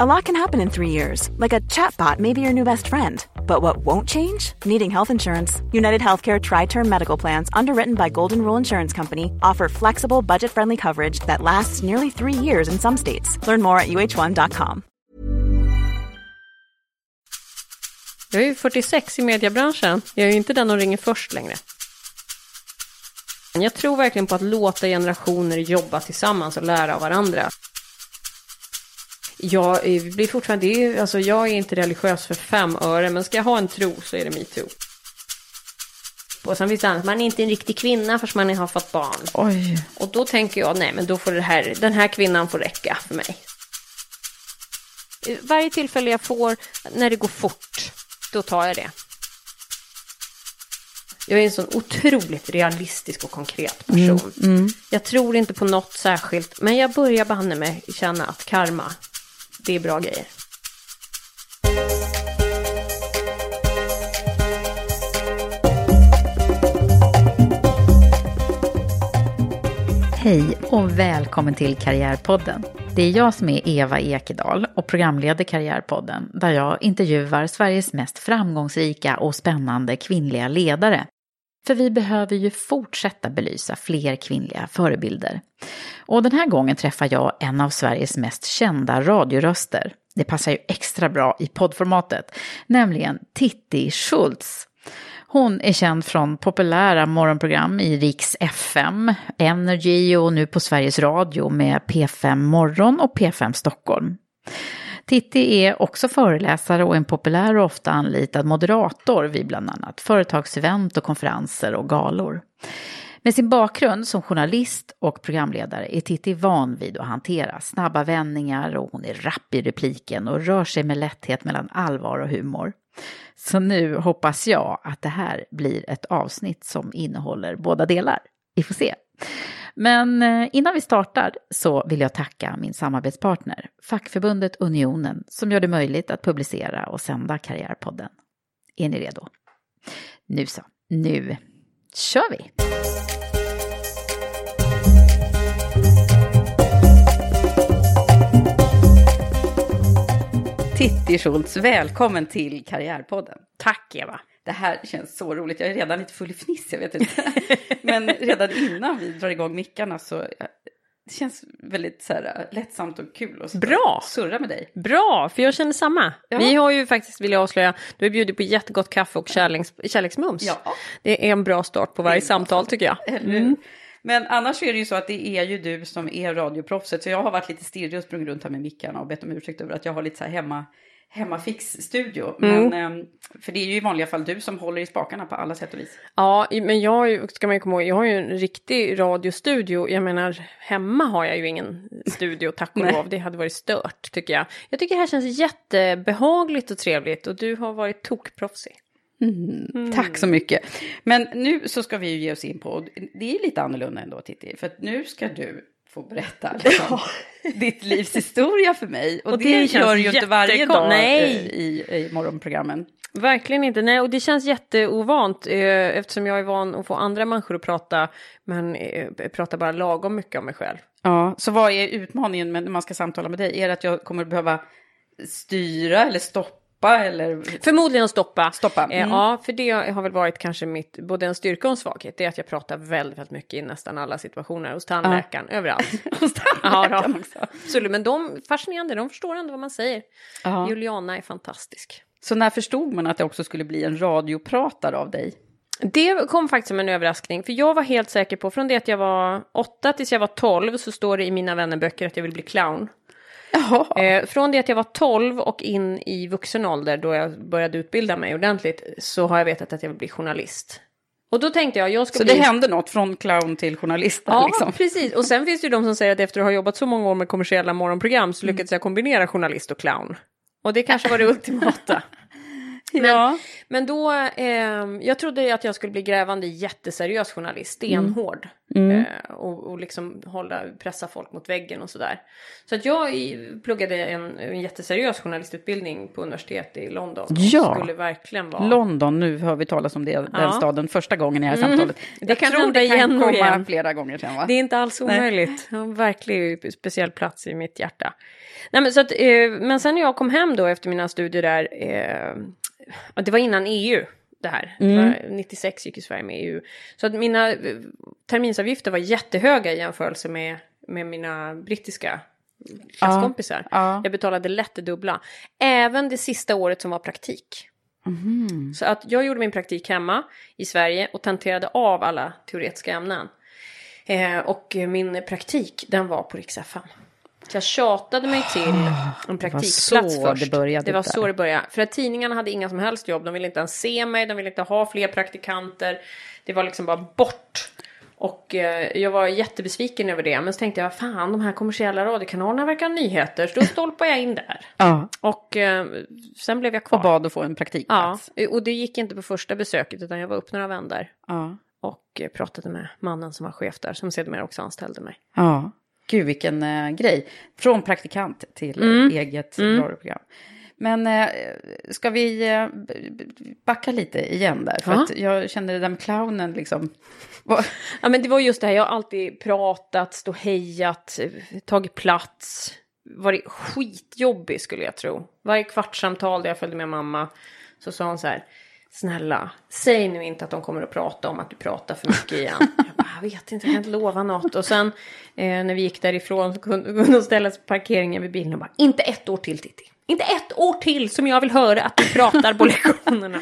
A lot can happen in three years, like a chatbot may be your new best friend. But what won't change? Needing health insurance. United Healthcare Tri Term Medical Plans, underwritten by Golden Rule Insurance Company, offer flexible, budget friendly coverage that lasts nearly three years in some states. Learn more at uh1.com. Jag är 46 i mediebranschen. Jag är inte den som ringer först längre. Jag tror verkligen på att låta generationer jobba tillsammans och lära av varandra. Jag blir fortfarande, det är, alltså jag är inte religiös för fem öre, men ska jag ha en tro så är det metoo. Och sen finns det annat, man är inte en riktig kvinna förrän man har fått barn. Oj. Och då tänker jag, nej men då får det här, den här kvinnan får räcka för mig. Varje tillfälle jag får, när det går fort, då tar jag det. Jag är en sån otroligt realistisk och konkret person. Mm, mm. Jag tror inte på något särskilt, men jag börjar banne mig känna att karma, det är bra grejer. Hej och välkommen till Karriärpodden. Det är jag som är Eva Ekedal och programleder Karriärpodden där jag intervjuar Sveriges mest framgångsrika och spännande kvinnliga ledare. För vi behöver ju fortsätta belysa fler kvinnliga förebilder. Och den här gången träffar jag en av Sveriges mest kända radioröster. Det passar ju extra bra i poddformatet, nämligen Titti Schultz. Hon är känd från populära morgonprogram i Riks FM, Energy och nu på Sveriges Radio med P5 Morgon och P5 Stockholm. Titti är också föreläsare och en populär och ofta anlitad moderator vid bland annat företagsevent och konferenser och galor. Med sin bakgrund som journalist och programledare är Titti van vid att hantera snabba vändningar och hon är rapp i repliken och rör sig med lätthet mellan allvar och humor. Så nu hoppas jag att det här blir ett avsnitt som innehåller båda delar. Vi får se. Men eh, innan vi startar så vill jag tacka min samarbetspartner, fackförbundet Unionen, som gör det möjligt att publicera och sända Karriärpodden. Är ni redo? Nu så, nu kör vi! Titti Schultz, välkommen till Karriärpodden. Tack Eva! Det här känns så roligt. Jag är redan lite full i fniss, jag vet inte. Men redan innan vi drar igång mickarna så det känns väldigt så här, lättsamt och kul att Bra. surra med dig. Bra, för jag känner samma. Ja. Vi har ju faktiskt, vill jag avslöja, du har bjudit på jättegott kaffe och kärleks, kärleksmums. Ja. Det är en bra start på varje samtal tycker jag. Hur? Men annars är det ju så att det är ju du som är radioproffset. Så jag har varit lite stirrig och sprungit runt här med mickarna och bett om ursäkt över att jag har lite så här hemma, hemmafix-studio. Men, ehm, för det är ju i vanliga fall du som håller i spakarna på alla sätt och vis. Ja, men jag ska man ju komma ihåg, jag har ju en riktig radiostudio. Jag menar, hemma har jag ju ingen studio, tack och lov. Det hade varit stört, tycker jag. Jag tycker det här känns jättebehagligt och trevligt och du har varit tokproffsig. Tack så mycket. Men nu så ska vi ju ge oss in på, det är lite annorlunda ändå Titti, för att nu ska du få berätta liksom, ditt livs historia för mig. Och, Och det, det gör ju inte varje dag Nej. eh, i, i morgonprogrammen. Verkligen inte. Nej, och det känns jätteovant eh, eftersom jag är van att få andra människor att prata, men eh, prata bara lagom mycket om mig själv. Ja, så vad är utmaningen när man ska samtala med dig? Är det att jag kommer behöva styra eller stoppa stoppa eller? Förmodligen stoppa. Stoppa, Eh, mm. ja, för det har väl varit kanske mitt, både en styrka och en svaghet. Det är att jag pratar väldigt, väldigt mycket i nästan alla situationer. Hos tandläkaren, överallt. ja, Tandläkaren då. också. Absolut, men de fascinerande, de förstår ändå vad man säger. Ja. Juliana är fantastisk. Så när förstod man att det också skulle bli en radiopratare av dig? Det kom faktiskt som en överraskning, för jag var helt säker på, från det att jag var åtta tills jag var tolv, så står det i mina vännerböcker att jag vill bli clown. Eh, från det att jag var 12 och in i vuxen ålder, då jag började utbilda mig ordentligt, så har jag vetat att jag vill bli journalist. Och då tänkte jag, jag ska Så bli... det hände något från clown till journalist? Ja, liksom. precis. Och sen finns det ju de som säger att efter att ha jobbat så många år med kommersiella morgonprogram så lyckades jag kombinera journalist och clown. Och det kanske var det ultimata. ja. Men då, eh, jag trodde att jag skulle bli grävande jätteseriös journalist, stenhård. Eh, och, och liksom hålla, pressa folk mot väggen och sådär. Så att jag pluggade en, en jätteseriös journalistutbildning på universitet i London. Ja. skulle verkligen vara... London, nu hör vi talas om det, den Ja. staden första gången i det här samtalet. Det Jag kan tror det kan igen komma igen. flera gånger sen va? Det är inte alls omöjligt. En verkligen speciell plats i mitt hjärta. Nej, men, så att, eh, men sen när jag kom hem då efter mina studier där, eh, det var innan EU det här. Mm. var 96 gick ju Sverige med i EU. Så att mina eh, terminsavgifter var jättehöga i jämförelse med, med mina brittiska klasskompisar. Ja. Jag betalade lätt det dubbla. Även det sista året som var praktik. Mhm. Så att jag gjorde min praktik hemma i Sverige och tenterade av alla teoretiska ämnen. Eh, och min praktik, den var på Rix FM. Så jag tjatade mig till en praktikplats Ah, så först. det började det var där. så det började. För att tidningarna hade inga som helst jobb. De ville inte ens se mig, de ville inte ha fler praktikanter. Det var liksom bara bort. Och eh, jag var jättebesviken över det. Men så tänkte jag, fan de här kommersiella radiokanalerna verkar ha nyheter. Så då stolpade jag in där. Ja, Och eh, sen blev jag kvar. och bad att få en Ja, praktikplats. och det gick inte på första besöket utan jag var upp några vändor Ja. och eh, pratade med mannen som var chef där som sedermera också anställde mig. ja. Gud vilken eh, grej. Från praktikant till eh, Mm. eget radioprogram. Men eh, ska vi eh, backa lite igen där? För att jag känner det där med clownen liksom. Ja men det var just det här, jag har alltid pratat, stå hejat, eh, tagit plats. Varit skitjobbig skulle jag tro. Varje kvartssamtal där jag följde med mamma så sa hon så här. Snälla, säg nu inte att de kommer att prata om att du pratar för mycket igen. Jag, bara, jag vet inte, jag kan inte lova något. Och sen eh, när vi gick därifrån så kunde kunde hon ställa sig på parkeringen vid bilen och bara, inte ett år till Titti. Inte ett år till som jag vill höra att du pratar på lektionerna.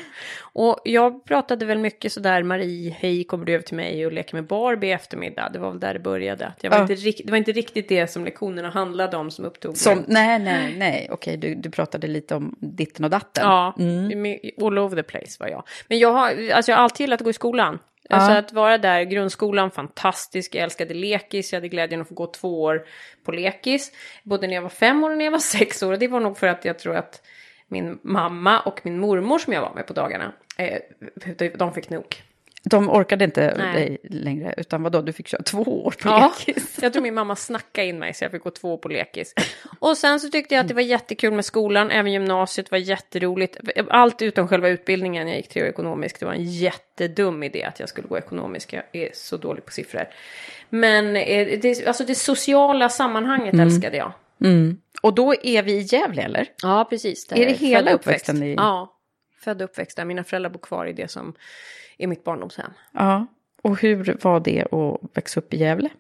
Och jag pratade väl mycket sådär, Marie, hej, kommer du över till mig och leker med Barbie i eftermiddag? Det var väl där det började. Jag var Ja. inte det var inte riktigt det som lektionerna handlade om som upptog Som, mig. nej, nej, nej, okej, du, du pratade lite om ditten och datten. Ja, Mm. all over the place var jag. Men jag har, alltså jag har alltid gillat att gå i skolan. Alltså att vara där, grundskolan, fantastisk, jag älskade lekis, jag hade glädjen att få gå två år på lekis. Både när jag var fem år och när jag var sex år. Och det var nog för att jag tror att min mamma och min mormor som jag var med på dagarna, eh, de fick nog. De orkade inte Nej. dig längre, utan vadå, du fick köra två år på Ja, lekis. jag tror min mamma snackade in mig så jag fick gå två på lekis. Och sen så tyckte jag att det var jättekul med skolan, även gymnasiet var jätteroligt. Allt utom själva utbildningen, jag gick tre år ekonomisk, det var en jättedum idé att jag skulle gå ekonomisk, jag är så dålig på siffror. Men eh, det, alltså det sociala sammanhanget älskade jag. Mm. Och då är vi i Gävle, eller? Ja, precis. där Är det hela uppväxt. uppväxten i- Ja, född och uppväxt där. Mina föräldrar bor kvar i det som är mitt barndomshem. Ja. Och hur var det att växa upp i Gävle?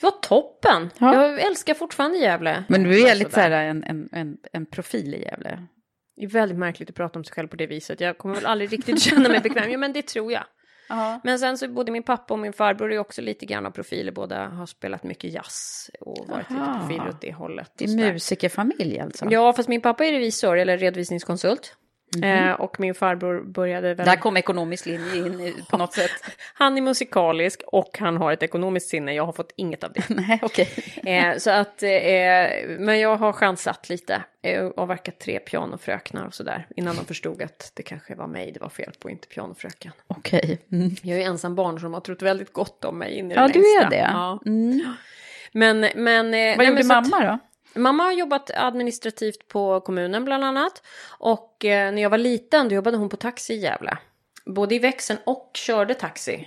Det var toppen! Ja. Jag älskar fortfarande Gävle. Men du är lite så här en, en, en, en profil i Gävle. Det är väldigt märkligt att prata om sig själv på det viset. Jag kommer väl aldrig riktigt känna mig bekväm. Ja, men det tror jag. Ja. Men sen så både min pappa och min farbror är också lite grann av profiler. Båda har spelat mycket jazz och varit lite Aha. profiler åt det hållet. Det är musikerfamilj alltså? Ja, fast min pappa är revisor eller redovisningskonsult. Eh, och min farbror började väl... Där kom ekonomisk linje in på något sätt. Han är musikalisk och han har ett ekonomiskt sinne. Jag har fått inget av det. Nej, okej. Eh, så att, eh, men jag har chansat lite eh, och avverkat tre pianofröknar och sådär. Innan de förstod att det kanske var mig det var fel på, inte pianofröken. Okej. Mm. Jag är ensam barn som har trott väldigt gott om mig in i det Ja, du längsta. är det. Ja. Mm. Men, men, eh, Vad nej, gjorde men så att- mamma då? Mamma har jobbat administrativt på kommunen bland annat. Och eh, när jag var liten då jobbade hon på taxi i Gävle. Både i växeln och körde taxi.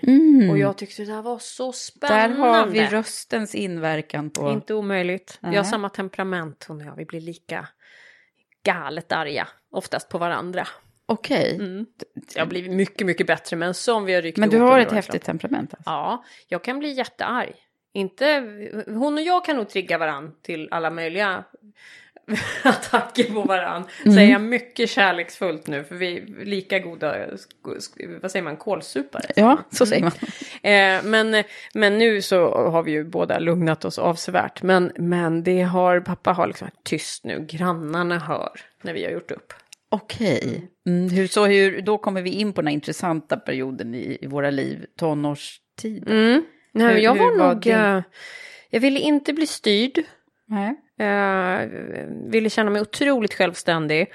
Och jag tyckte det här var så Där spännande. har vi röstens inverkan på... Inte omöjligt. Vi har samma temperament hon och jag. Vi blir lika galet arga, oftast på varandra. Okej. Det har blivit mycket, mycket bättre, men som vi har ryckt Men du har ett häftigt temperament alltså? Ja, jag kan bli jättearg. Inte, hon och jag kan nog trigga varann till alla möjliga attacker på varann. Säger jag mycket kärleksfullt nu för vi är lika goda, vad säger man, kålsupare. Ja, så säger man. Eh, men, men nu så har vi ju båda lugnat oss avsevärt. Men, men det har, pappa har liksom varit tyst nu, grannarna hör när vi har gjort upp. Okej. Mm, hur, så hur, då kommer vi in på den här intressanta perioden i, i våra liv, tonårstiden. Mm. Nej, Hur- jag hur var var nog, din- eh, jag ville inte bli styrd. Nej. Eh, ville känna mig otroligt självständig.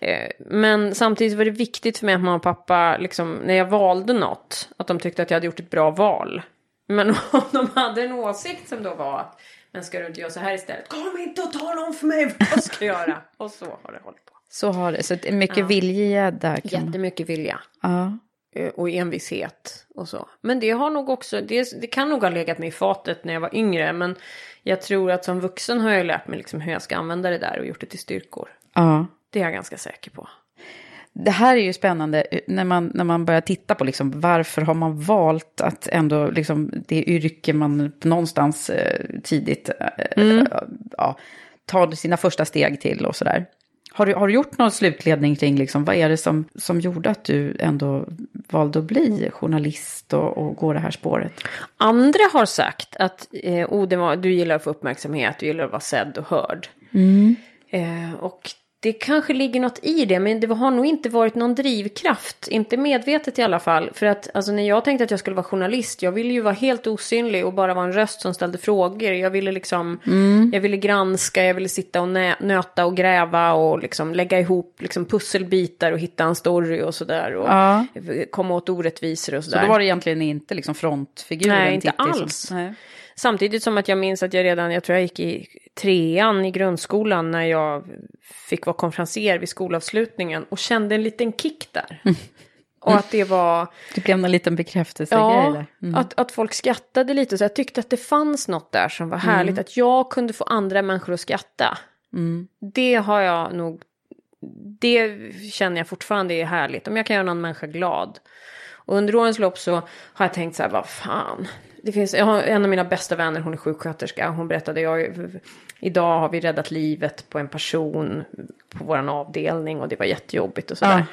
Eh, men samtidigt var det viktigt för mig att mamma och pappa, liksom, när jag valde något, att de tyckte att jag hade gjort ett bra val. Men om de hade en åsikt som då var att, men ska du inte göra så här istället? Kom inte och tala om för mig vad jag ska göra. Och så har det hållit på. Så har det, så det är mycket Ja. viljegädda. kan man- Jättemycket vilja. Ja. Eh, och envishet och så. Men det har nog också, det, det kan nog ha legat mig i fatet när jag var yngre. Men jag tror att som vuxen har jag lärt mig liksom hur jag ska använda det där och gjort det till styrkor. ja. Det är jag ganska säker på. Det här är ju spännande eh, när man, när man börjar titta på liksom, varför har man valt att ändå, liksom, det yrke man någonstans eh, tidigt eh, ja, tar sina första steg till och sådär. Har du, har du gjort någon slutledning kring liksom, vad är det som, som gjorde att du ändå valde att bli journalist och, och gå det här spåret? Andra har sagt att eh, oh, var, du gillar att få uppmärksamhet, du gillar att vara sedd och hörd. Eh, och det kanske ligger något i det, men det har nog inte varit någon drivkraft. Inte medvetet i alla fall. För att alltså, när jag tänkte att jag skulle vara journalist, jag ville ju vara helt osynlig och bara vara en röst som ställde frågor. Jag ville liksom, jag ville granska, jag ville sitta och nä- nöta och gräva och liksom lägga ihop liksom, pusselbitar och hitta en story och sådär. Och Ja. komma åt orättvisor och Så sådär. då var det egentligen inte liksom frontfiguren? Nej, inte Titti som- alls. nej. Samtidigt som att jag minns att jag redan, jag tror jag gick i trean i grundskolan när jag fick vara konferencier vid skolavslutningen och kände en liten kick där. Och att det var, Det blev en liten bekräftelsegrej ja. Mm. att, att folk skrattade lite. Så jag tyckte att det fanns något där som var härligt. Att jag kunde få andra människor att skratta. Det har jag nog, det känner jag fortfarande är härligt. Om jag kan göra någon människa glad. Och under årens lopp så har jag tänkt så här, vad fan. Det finns, jag har en av mina bästa vänner, hon är sjuksköterska. Hon berättade, jag, idag har vi räddat livet på en person på vår avdelning och det var jättejobbigt och sådär.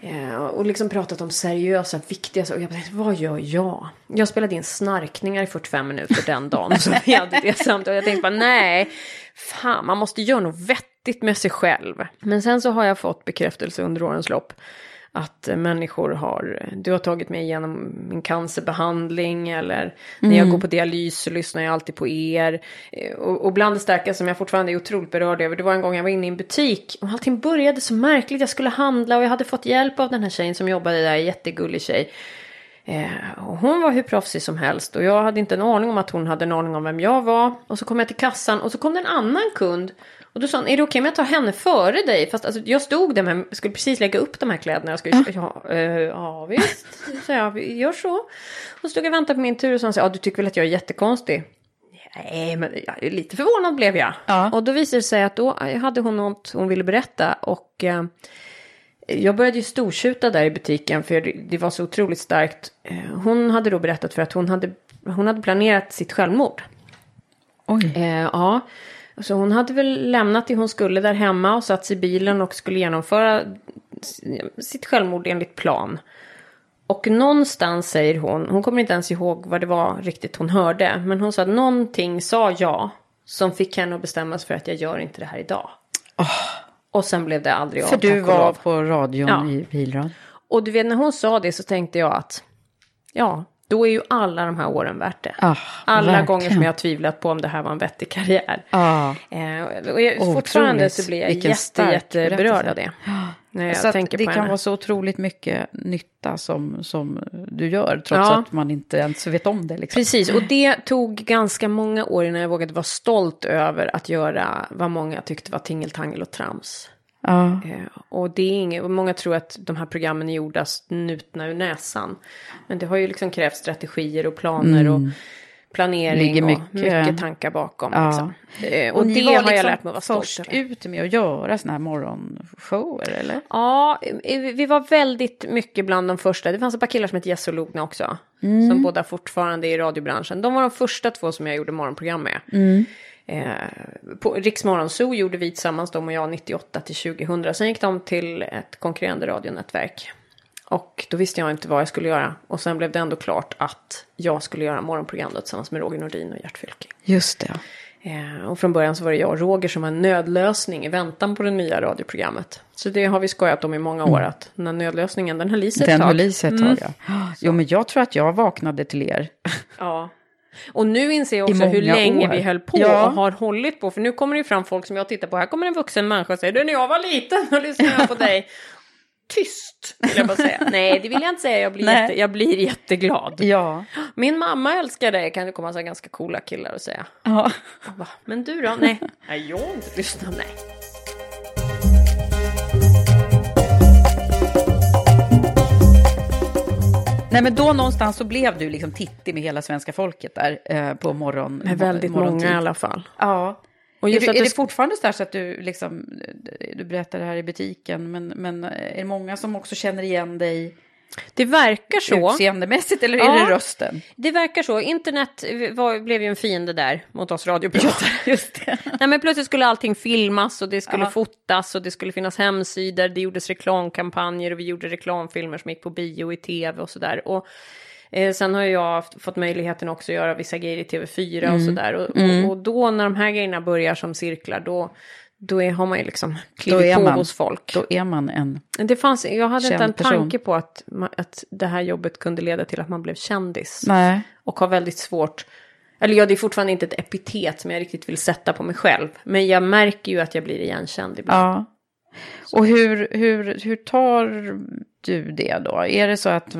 Eh, och liksom pratat om seriösa, viktiga saker. Och jag tänkte, vad gör jag? Jag spelade in snarkningar i 45 minuter den dagen. Så vi hade det samtalet. Och jag tänkte bara, nej, fan, man måste göra något vettigt med sig själv. Men sen så har jag fått bekräftelse under årens lopp. Att människor har, du har tagit mig igenom min cancerbehandling eller när jag går på dialys så lyssnar jag alltid på er. Eh, Och, och bland det starka som jag fortfarande är otroligt berörd över, det var en gång jag var inne i en butik och allting började så märkligt. Jag skulle handla och jag hade fått hjälp av den här tjejen som jobbade där, jättegullig tjej. Eh, och hon var hur proffsig som helst och jag hade inte en aning om att hon hade en aning om vem jag var. Och så kom jag till kassan och så kom det en annan kund. Och då sa hon, är det okej om jag tar henne före dig? Fast alltså, jag stod där med, skulle precis lägga upp de här kläderna. Jag skulle, ja, eh, ja visst, så jag, gör så. Och stod jag och väntade på min tur och så sa ja du tycker väl att jag är jättekonstig? Nej, men jag, lite förvånad blev jag. Ja. Och då visade det sig att då hade hon något hon ville berätta. Och eh, jag började ju stortjuta där i butiken för det- det var så otroligt starkt. Eh, Hon hade då berättat för att hon hade, hon hade planerat sitt självmord. Oj. Eh, ja, så hon hade väl lämnat det hon skulle där hemma och satt sig i bilen och skulle genomföra sitt självmord enligt plan. Och någonstans säger hon, hon kommer inte ens ihåg vad det var riktigt hon hörde, men hon sa att någonting sa jag som fick henne att bestämma sig för att jag gör inte det här idag. Och sen blev det aldrig av, För du var på radion Ja. i bilrad. Och du vet när hon sa det så tänkte jag att ja, då är ju alla de här åren värt det. Ah, alla verkligen. gånger som jag har tvivlat på om det här var en vettig karriär. Ja. Eh, och jag, Otroligt. fortfarande så blir jag Vilken jätte, jätteberörd av det. När jag Så tänker det på kan henne. vara så otroligt mycket nytta som, som du gör, trots Ja. att man inte ens vet om det. Liksom. Precis, och det tog ganska många år innan jag vågade vara stolt över att göra vad många tyckte var tingeltangel och trams. Ja. Eh, och det är inget, och många tror att de här programmen är gjorda snutna ur näsan. Men det har ju liksom krävt strategier och planer och planering Ligger och mycket- mycket tankar bakom. Ja. Liksom. Eh, och, ni det har jag liksom lärt mig att vara stolt över. ute med att göra såna här morgonshower, eller? Ja, eh, vi var väldigt mycket bland de första. Det fanns ett par killar som hette Jesse och Logna också. Mm. Som båda fortfarande är i radiobranschen. De var de första två som jag gjorde morgonprogram med. Mm. Eh, på Riksmorgon Zoo gjorde vi tillsammans, de och jag, 98 till 2000. Sen gick de till ett konkurrerande radionätverk. Och då visste jag inte vad jag skulle göra. Och sen blev det ändå klart att jag skulle göra morgonprogram då, tillsammans med Roger Nordin och Gert Fylking. Just det. Eh, och från början så var det jag och Roger som var en nödlösning i väntan på det nya radioprogrammet. Så det har vi skojat om i många år att den här nödlösningen den höll i sig ett Den tag. höll i sig ett tag, ja. Jo, men jag tror att jag vaknade till er. Ja. Och nu inser jag också hur länge år. vi höll på Ja. och har hållit på. För nu kommer det fram folk som jag tittar på. Här kommer en vuxen människa och säger du när jag var liten och lyssnade jag på dig. Tyst, vill jag bara säga. Nej, det vill jag inte säga. Jag blir, jätte, jag blir jätteglad. Ja. Min mamma älskar dig, kan det komma så ganska coola killar och säga. ja. Bara, Men du då? Nej. Nej, jag har inte lyssnat. Nej. Nej, men då någonstans så blev du liksom tittig med hela svenska folket där eh, på morgon. Med väldigt morgontid. många i alla fall. Ja. Och är just du, att är det det fortfarande så, så att du liksom, du berättar det här i butiken, men, men är det många som också känner igen dig Det verkar så. utseendemässigt eller är Ja. det rösten? Det verkar så. Internet var, blev ju en fiende där mot oss radiopratare. Just det. Nej, men plötsligt skulle allting filmas och det skulle Ja. fotas och det skulle finnas hemsidor. Det gjordes reklamkampanjer och vi gjorde reklamfilmer som gick på bio i tv och sådär. Och eh, sen har jag haft, fått möjligheten också att göra vissa grejer i TV4 Mm. och sådär. Och, och, och då när de här grejerna börjar som cirklar då, då är, har man ju liksom klivit på man- hos folk. Då är man en... Det fanns, jag hade inte en person. tanke på att, att det här jobbet kunde leda till att man blev kändis. Nej. Och har väldigt svårt, eller ja det är fortfarande inte ett epitet som jag riktigt vill sätta på mig själv. Men jag märker ju att jag blir igenkänd ibland. Ja. Och hur, hur, hur tar du det då? Är det så att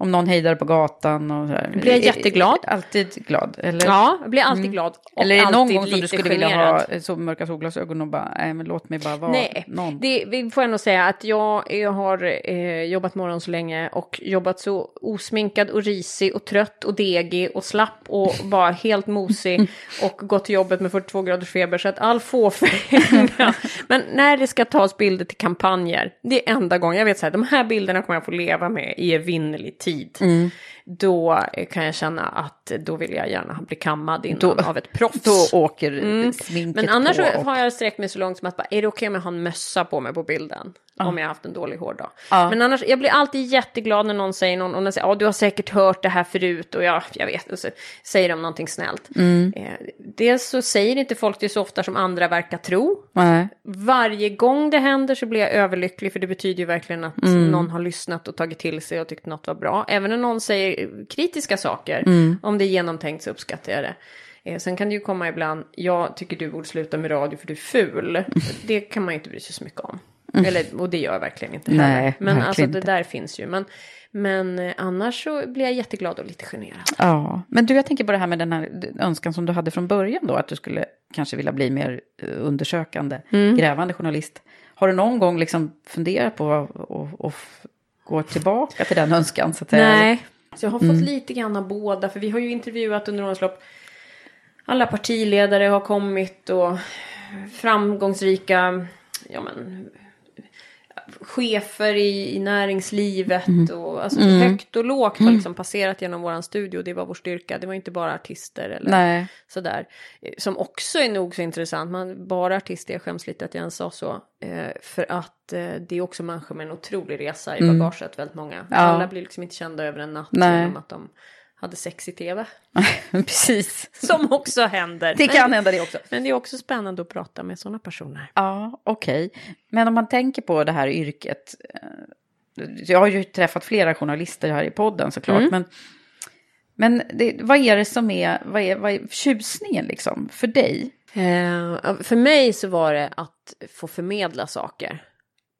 om någon hejdar på gatan och så här, Blir jag jätteglad. Alltid glad? Eller? Ja, jag blir alltid glad. Och Eller är det någon gång som du skulle vilja generad. ha så mörka solglasögon och bara, nej men låt mig bara vara Nej, någon? det vi får ändå säga att jag, jag har eh, jobbat morgon så länge och jobbat så osminkad och risig och trött och degig och slapp och bara helt mosig och gått till jobbet med 42 graders feber så att all fåfänga. Men när det ska tas bilder till kampanjer, det är enda gången jag vet så här, de här bilderna kommer jag få leva med i evinnerlig tid. Mm. Då kan jag känna att då vill jag gärna bli kammad innan Då- av ett proffs. Då åker sminket Men annars på. och- har jag sträckt mig så långt som att bara, är det okej om jag har en mössa på mig på bilden? Om jag har haft en dålig hårdag. Ja. Men annars, jag blir alltid jätteglad när någon säger någon, och de säger, ja du har säkert hört det här förut och jag, jag vet, och så säger de någonting snällt. Mm. Eh, dels så säger inte folk det så ofta som andra verkar tro. Nej. Varje gång det händer så blir jag överlycklig för det betyder ju verkligen att Mm. någon har lyssnat och tagit till sig och tyckt något var bra. Även när någon säger kritiska saker, Mm. om det är genomtänkt så uppskattar jag det. Eh, sen kan det ju komma ibland, jag tycker du borde sluta med radio för du är ful. Det kan man ju inte bry sig så mycket om. Eller, och det gör jag verkligen inte heller. Mm. Nej, men alltså det där finns ju. Men, men eh, annars så blir jag jätteglad och lite generad. Ja, men du, jag tänker på det här med den här önskan som du hade från början då, att du skulle kanske vilja bli mer eh, undersökande, Mm. grävande journalist. Har du någon gång liksom funderat på att gå tillbaka till den önskan? Så att säga? Så jag har fått Mm. lite grann av båda. För vi har ju intervjuat under årens lopp. Alla partiledare har kommit och framgångsrika ja, men, chefer i, i näringslivet. Mm. Och, alltså, Högt och lågt har liksom passerat genom våran studio. Det var vår styrka. Det var inte bara artister eller Nej. sådär. Eh, Som också är nog så intressant. Man, bara artister, jag skäms lite att jag ens sa så. Eh, för att det är också människor med en otrolig resa i bagaget, väldigt många. Mm. Ja. Alla blir liksom inte kända över en natt Nej. genom att de hade sex i tv. Precis. Som också händer. Det kan hända det också. men det är också spännande att prata med sådana personer. Ja, okej. Men om man tänker på det här yrket. eh, Jag har ju träffat flera journalister här i podden såklart. Mm. Men, men det, vad är det som är, vad är, vad är tjusningen liksom för dig? Eh, för mig så var det att få förmedla saker.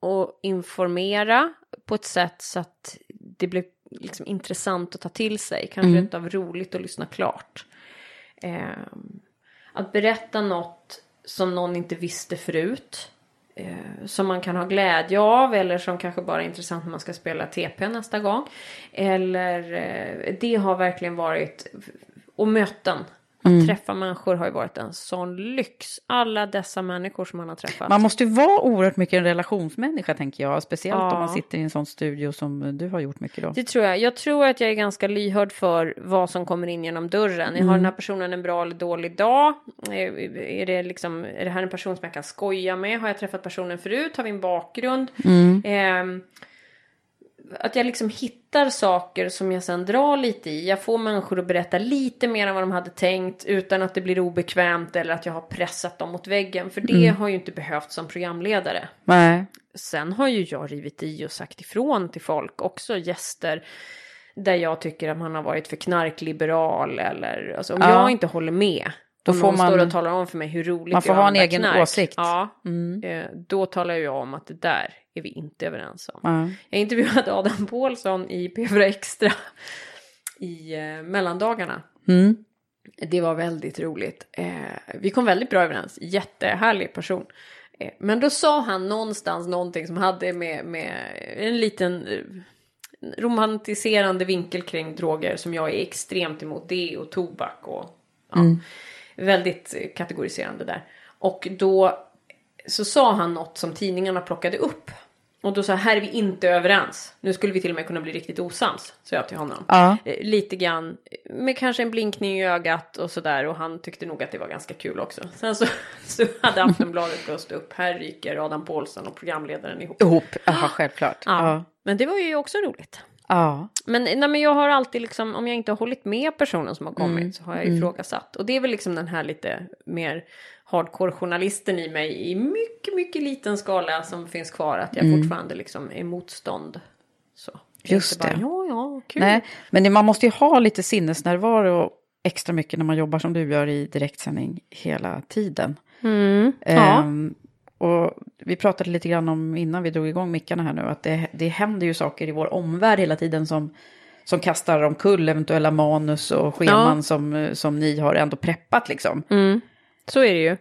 Och informera på ett sätt så att det blev liksom intressant att ta till sig. Kanske Mm. av roligt att lyssna klart. Eh, att berätta något som någon inte visste förut. Eh, som man kan ha glädje av eller som kanske bara är intressant när man ska spela TP nästa gång. Eller eh, det har verkligen varit och möten. Att träffa människor har ju varit en sån lyx. Alla dessa människor som man har träffat. Man måste ju vara oerhört mycket en relationsmänniska tänker jag. Speciellt Ja. om man sitter i en sån studio som du har gjort mycket då. Det tror jag. Jag tror att jag är ganska lyhörd för vad som kommer in genom dörren. Har den här personen en bra eller dålig dag? Är, det liksom, är det här en person som jag kan skoja med? Har jag träffat personen förut? Har vi en bakgrund? Ehm, att jag liksom hittar saker som jag sen drar lite i. Jag får människor att berätta lite mer än vad de hade tänkt utan att det blir obekvämt eller att jag har pressat dem mot väggen. För det har ju inte behövts som programledare. Nej. Sen har ju jag rivit i och sagt ifrån till folk, också gäster, där jag tycker att man har varit för knarkliberal eller alltså, om Ja. jag inte håller med. Då får får man står och talar om för mig hur roligt Man får ha en egen knark. åsikt. Ja, Mm. eh, då talar jag om att det där är vi inte överens om. Ja. Jag intervjuade Adam Pålsson i P4 Extra i eh, mellandagarna. Mm. Det var väldigt roligt. Eh, vi kom väldigt bra överens. Jättehärlig person. Eh, men då sa han någonstans någonting som hade med, med en liten eh, romantiserande vinkel kring droger som jag är extremt emot. Det och tobak och ja, väldigt kategoriserande där. Och då så sa han något som tidningarna plockade upp. Och då sa här är vi inte överens. Nu skulle vi till och med kunna bli riktigt osams, sa jag till honom. Ja. Eh, Lite grann, med kanske en blinkning i ögat och sådär. Och han tyckte nog att det var ganska kul också. Sen så, så hade Aftonbladet gått upp, här ryker Adam Pålsson och programledaren ihop. Ihop, Jaha, självklart. Ja. Ja. Men det var ju också roligt. Ja. Men, nej, men jag har alltid liksom, om jag inte har hållit med personen som har kommit så har jag ifrågasatt. Och det är väl liksom den här lite mer hardcore-journalisten i mig i mycket, mycket liten skala som finns kvar. Att jag fortfarande liksom är motstånd. Så. Just bara, det. Ja, ja, kul. Nej, men man måste ju ha lite sinnesnärvaro extra mycket när man jobbar som du gör i direktsändning hela tiden. Mm. Ja. Ehm, och vi pratade lite grann om innan vi drog igång mickarna här nu att det, det händer ju saker i vår omvärld hela tiden som, som kastar omkull eventuella manus och scheman Ja. som, som ni har ändå preppat liksom. Mm. Så är det ju.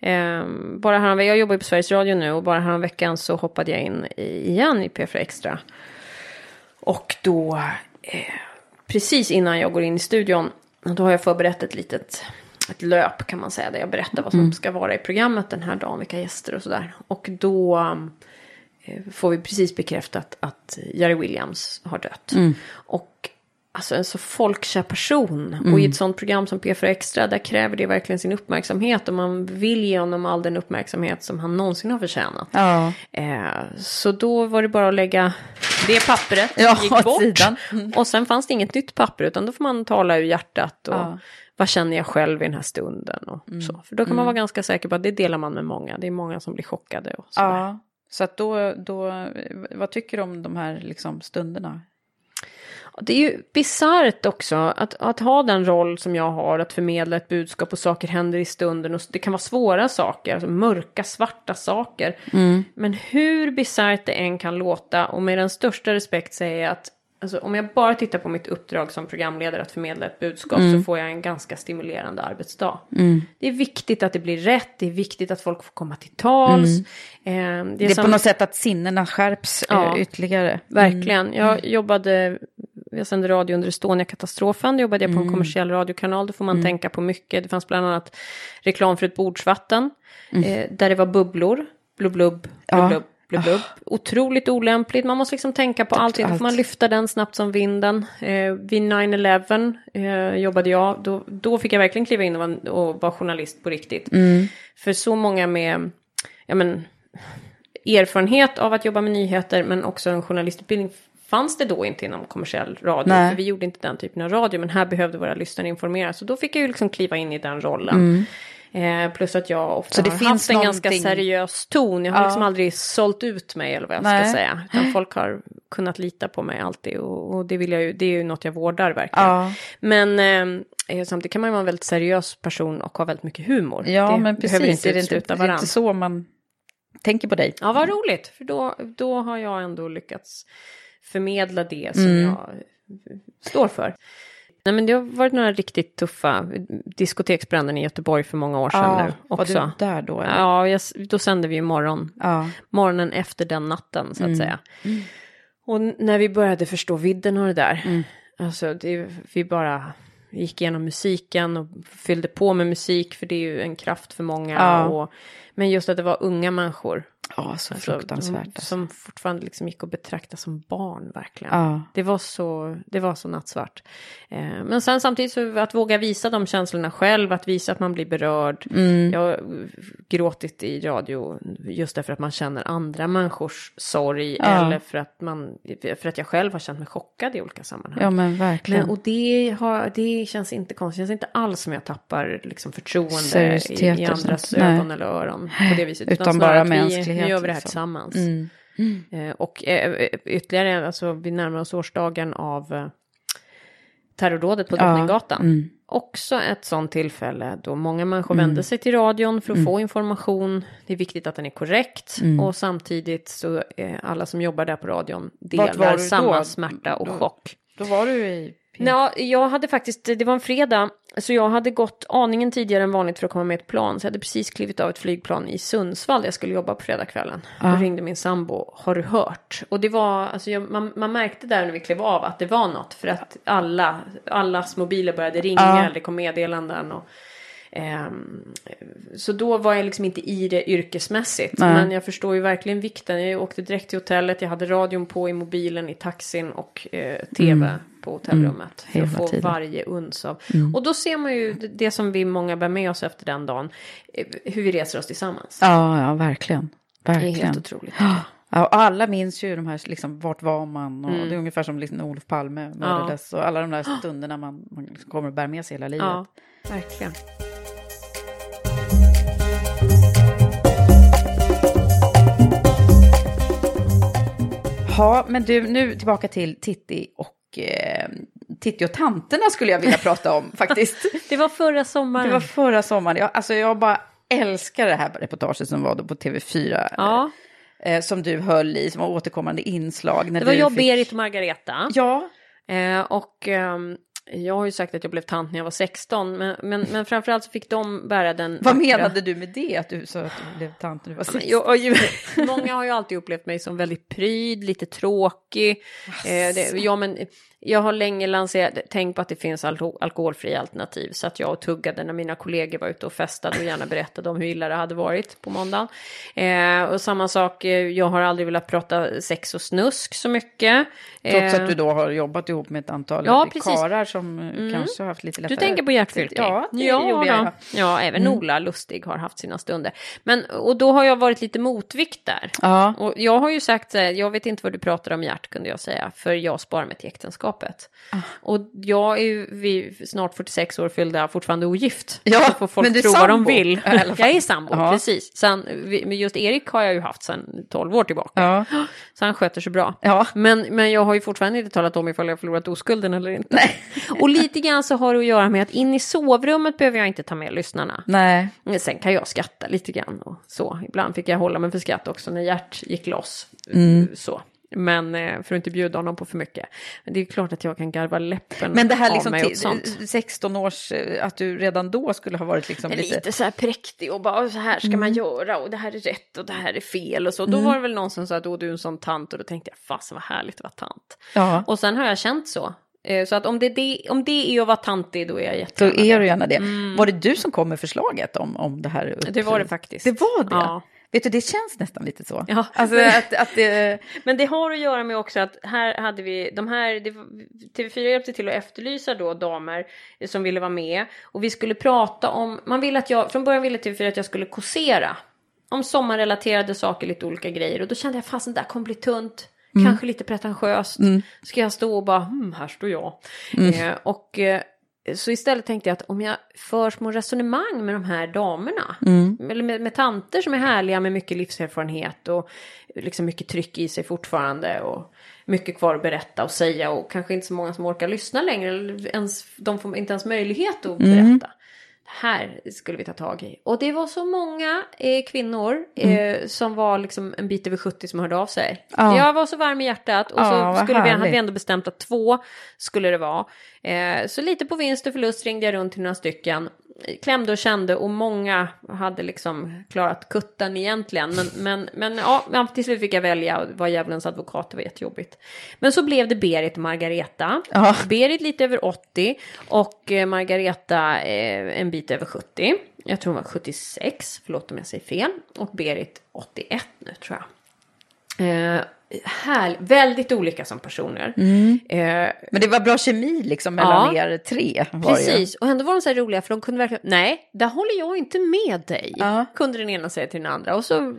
Ehm, bara här, jag jobbar ju på Sveriges Radio nu och bara veckan så hoppade jag in i, igen i P4 Extra. Och då, eh, precis innan jag går in i studion, då har jag förberett ett litet ett löp kan man säga, där jag berättar vad som ska vara i programmet den här dagen, vilka gäster och sådär. Och då eh, får vi precis bekräftat att Jerry Williams har dött. Och alltså en så folkkär person. Och i ett sånt program som P4 Extra, där kräver det verkligen sin uppmärksamhet. Och man vill ge honom all den uppmärksamhet som han någonsin har förtjänat. Ja, Eh, så då var det bara att lägga det pappret Ja, gick bort. sidan. Och sen fanns det inget nytt papper utan då får man tala ur hjärtat. Och Ja. vad känner jag själv i den här stunden. Och så. För då kan man vara ganska säker på att det delar man med många. Det är många som blir chockade. Och sådär. ja. Så att då, då, vad tycker du om de här liksom, stunderna? Det är ju bisarrt också att, att ha den roll som jag har, att förmedla ett budskap och saker händer i stunden. Och det kan vara svåra saker, alltså mörka, svarta saker. Men hur bisarrt det än kan låta, och med den största respekt säger jag att alltså, om jag bara tittar på mitt uppdrag som programledare att förmedla ett budskap så får jag en ganska stimulerande arbetsdag. Det är viktigt att det blir rätt, det är viktigt att folk får komma till tals. Eh, det är, Det är som- på något sätt att sinnena skärps Ja. eh, ytterligare. Verkligen. Jag jobbade, jag sände radio under Estonia-katastrofen, då jobbade jag Mm. på en kommersiell radiokanal, då får man tänka på mycket. Det fanns bland annat reklam för ett bordsvatten, eh, där det var bubblor, blubb, blubb, blubb, Mm. Blubb, blubb, blubb. Otroligt olämpligt, man måste liksom tänka på allting, då får man allt. lyfta den snabbt som vinden. Eh, vid 9-11 eh, jobbade jag, då, då fick jag verkligen kliva in och vara, och vara journalist på riktigt. Mm. För så många med, ja men, erfarenhet av att jobba med nyheter men också en journalistutbildning fanns det då inte inom kommersiell radio. Nej. För vi gjorde inte den typen av radio men här behövde våra lyssnare informeras. Så då fick jag ju liksom kliva in i den rollen. Eh, plus att jag ofta Så det har finns haft en ganska någonting- seriös ton. Jag har Ja. liksom aldrig sålt ut mig eller vad jag Nej. ska säga. Utan folk har kunnat lita på mig alltid och, och det, vill jag ju, det är ju något jag vårdar verkligen. Ja. Men eh, samtidigt kan man ju vara en väldigt seriös person och ha väldigt mycket humor. Ja, det men behöver precis. inte är det inte, det är inte så man tänker på dig? Ja, vad roligt. För då, då har jag ändå lyckats förmedla det som Mm. jag står för. Nej, men det har varit några riktigt tuffa diskoteksbränder i Göteborg för många år sedan nu var också. du där då? Eller? Ja, jag, då sände vi ju morgon, Ja. morgonen efter den natten Mm. så att säga. Och n- när vi började förstå vidden av det där, Mm. alltså det, vi bara, gick igenom musiken och fyllde på med musik för det är ju en kraft för många. Ja. Och, men just att det var unga människor. Ja, så Alltså, fruktansvärt. alltså. som fortfarande liksom gick att betrakta som barn verkligen. Ja. Det var så, det var så nattsvart. Eh, men sen samtidigt så att våga visa de känslorna själv, att visa att man blir berörd. Mm. Jag har gråtit i radio just därför att man känner andra människors sorg. Ja. Eller för att, man, för att jag själv har känt mig chockad i olika sammanhang. Ja, men verkligen. Men, och det, har, det känns inte konstigt, det känns inte alls som jag tappar liksom, förtroende i, i andras ögon eller öron på det viset. Utan snarare bara mänsklighet, Nu gör vi det här liksom. tillsammans. Mm. Eh, och eh, ytterligare, alltså vi närmar oss årsdagen av eh, terrordådet på Ja, Drottninggatan. mm. Också ett sånt tillfälle då många människor vänder sig till radion för att få information. Det är viktigt att den är korrekt och samtidigt så eh, alla som jobbar där på radion delar samma smärta och Då- chock. Då var du i... Ja, jag hade faktiskt, det var en fredag, så jag hade gått aningen tidigare än vanligt för att komma med ett plan. Så jag hade precis klivit av ett flygplan i Sundsvall där jag skulle jobba på fredagskvällen. Då ringde min sambo, har du hört? Och det var, alltså jag, man, man märkte där när vi klev av att det var något. För att alla, allas mobiler började ringa, Ja. eller det kom meddelanden. Och, ehm, så då var jag liksom inte i det yrkesmässigt. Nej. Men jag förstår ju verkligen vikten. Jag åkte direkt till hotellet, jag hade radion på i mobilen, i taxin och eh, tv på hotellrummet. För Hela att få tiden. varje uns av. Och då ser man ju det- som vi många bär med oss efter den dagen. eh, Hur vi reser oss tillsammans. Ja, ja, verkligen. Det är Verkligen. helt otroligt. Ja, och alla minns ju de här, liksom, vart var man? Och Det är ungefär som liksom, Olof Palme mördades. Och alla de där stunderna man, man liksom kommer att bära med sig hela livet. Ja, verkligen. Ja, men du, nu tillbaka till Titti och eh, Titti och tanterna skulle jag vilja prata om faktiskt. Det var förra sommaren. Det var förra sommaren. Jag, alltså jag bara älskar det här reportaget som var då på TV4. Ja, Eh, som du höll i, som var återkommande inslag. När det var jag, fick... Berit och Margareta. Ja, Eh, och ehm, jag har ju sagt att jag blev tant när jag var 16. Men, men, men framförallt så fick de bära den vad vackra- menade du med det? Att du sa att du blev tant när du var Men 16? jag, ju- många har ju alltid upplevt mig som väldigt pryd, lite tråkig. Eh, det, ja, men jag har länge lanserat, tänk på att det finns alko alkoholfria alternativ. Så att jag tuggade när mina kollegor var ute och festade och gärna berättade om hur illa det hade varit på måndagen. Eh, och samma sak, eh, jag har aldrig velat prata sex och snusk så mycket. Trots Eh, att du då har jobbat ihop med ett antal Ja. Mm. karlar som eh, kanske har haft lite lättare... Du tänker på Gert Fylking? Ja, det ja, gjorde jag. Mm. då. Ja, även Ola Lustig har haft sina stunder. Men, och då har jag varit lite motvikt där. Ja. Och jag har ju sagt, jag vet inte vad du pratar om Gert kunde jag säga, för jag sparar mig till äktenskapet. Ah. Och jag är ju vid snart 46 år fyllda fortfarande ogift. Ja, så får folk men tro vad de sambo, vill. jag är sambo, Ja. precis. Sen, men just Erik har jag ju haft sedan 12 år tillbaka. Ja. Så han sköter sig bra. Ja. Men, men jag har ju fortfarande inte talat om ifall jag förlorat oskulden eller inte. Och lite grann så har det att göra med att in i sovrummet behöver jag inte ta med lyssnarna. Nej, Men Sen kan jag skratta lite grann och så. Ibland fick jag hålla mig för skratt också när Gert gick loss. Mm. Så. Men eh, för att inte bjuda honom på för mycket. Men det är klart att jag kan garva läppen men det här liksom mig åt till, sånt. 16 års, eh, att du redan då skulle ha varit liksom Lite, lite... så här präktig och bara så här ska Mm. man göra och det här är rätt och det här är fel och så. Då var det väl någon som sa att du är en sån tant och då tänkte jag fasen vad härligt att vara tant. Ja, Och sen har jag känt så. Eh, Så att om det, är det, om det är att vara tantig då är jag då jättegärna är det. du gärna det. Var det du som kom med förslaget om, om det här? Upp... Mm. Det var det faktiskt. Det var det? Ja. Vet du, det känns nästan lite så. Ja. Alltså att, att det... Men det har att göra med också att här hade vi de här, det, var- TV4 hjälpte till att efterlysa då damer som ville vara med. Och vi skulle prata om, man ville att jag, från början ville TV4 att jag skulle kåsera. Om sommarrelaterade saker, lite olika grejer. Och då kände jag, fasen det där kommer bli tunt. Kanske lite pretentiöst. Ska jag stå och bara, hmm, här står jag. Eh, och eh, så istället tänkte jag att om jag för små resonemang med de här damerna, eller med, med tanter som är härliga med mycket livserfarenhet och liksom mycket tryck i sig fortfarande och mycket kvar att berätta och säga och kanske inte så många som orkar lyssna längre, eller ens, de får inte ens möjlighet att berätta. Det här skulle vi ta tag i. Och det var så många eh, kvinnor eh, som var liksom en bit över 70 som hörde av sig. Ja. Jag var så varm i hjärtat och Ja, så skulle vi, hade vi ändå bestämt att två skulle det vara. Eh, så lite på vinst och förlust ringde jag runt till några stycken. Klämde och kände och många hade liksom klarat kutten egentligen. Men, men, men ja, till slut fick jag välja och var djävulens advokat, det var jättejobbigt. Men så blev det Berit och Margareta. Ja. Berit lite över 80 och eh, Margareta eh, en bit över 70. Jag tror hon var 76, förlåt om jag säger fel. Och Berit 81 nu tror jag. Eh, här, väldigt olika som personer. Eh, Men det var bra kemi liksom mellan Ja. er tre. Det ju. Precis, och ändå var de så här roliga för de kunde verkligen, nej, där håller jag inte med dig. Ja. Kunde den ena säga till den andra och så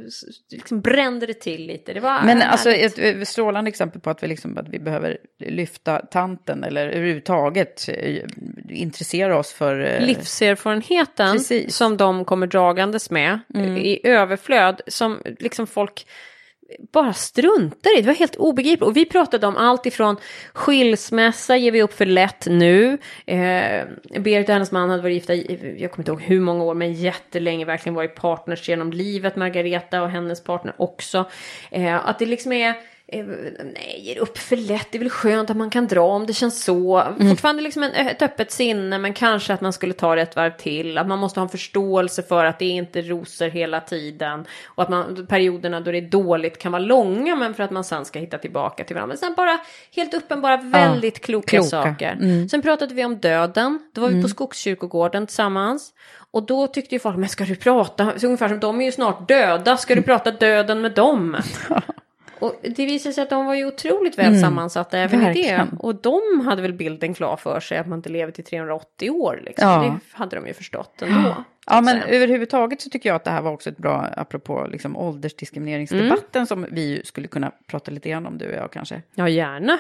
liksom brände det till lite. Det var Men alltså ett ett strålande exempel på att vi, liksom, att vi behöver lyfta tanten eller överhuvudtaget eh, intressera oss för... eh, livserfarenheten Precis. Mm. som de kommer dragandes med i överflöd som liksom folk bara struntar i. Det var helt obegripligt. Och vi pratade om allt ifrån skilsmässa ger vi upp för lätt nu. Eh, Berit och hennes man hade varit gifta, i- jag kommer inte ihåg hur många år, men jättelänge verkligen varit partners genom livet. Margareta och hennes partner också. Eh, att det liksom är Nej, ger upp för lätt. Det är väl skönt att man kan dra om det känns så. Fortfarande liksom en, ett öppet sinne, men kanske att man skulle ta det ett varv till. Att man måste ha en förståelse för att det är inte rosor hela tiden. Och att man, perioderna då det är dåligt kan vara långa, men för att man sen ska hitta tillbaka till varandra. Men sen bara helt uppenbara, väldigt kloka, kloka. saker. Sen pratade vi om döden. Då var vi på Skogskyrkogården tillsammans. Och då tyckte ju folk, men ska du prata, så ungefär som de är ju snart döda, ska du prata döden med dem? Och det visade sig att de var ju otroligt väl sammansatta även i det. verkligen. Och de hade väl bilden klar för sig att man inte lever till 380 år. Liksom. Ja. Det hade de ju förstått ändå. Ja, men säga. överhuvudtaget så tycker jag att det här var också ett bra, apropå liksom åldersdiskrimineringsdebatten som vi skulle kunna prata lite grann om, du och jag kanske. Ja, gärna.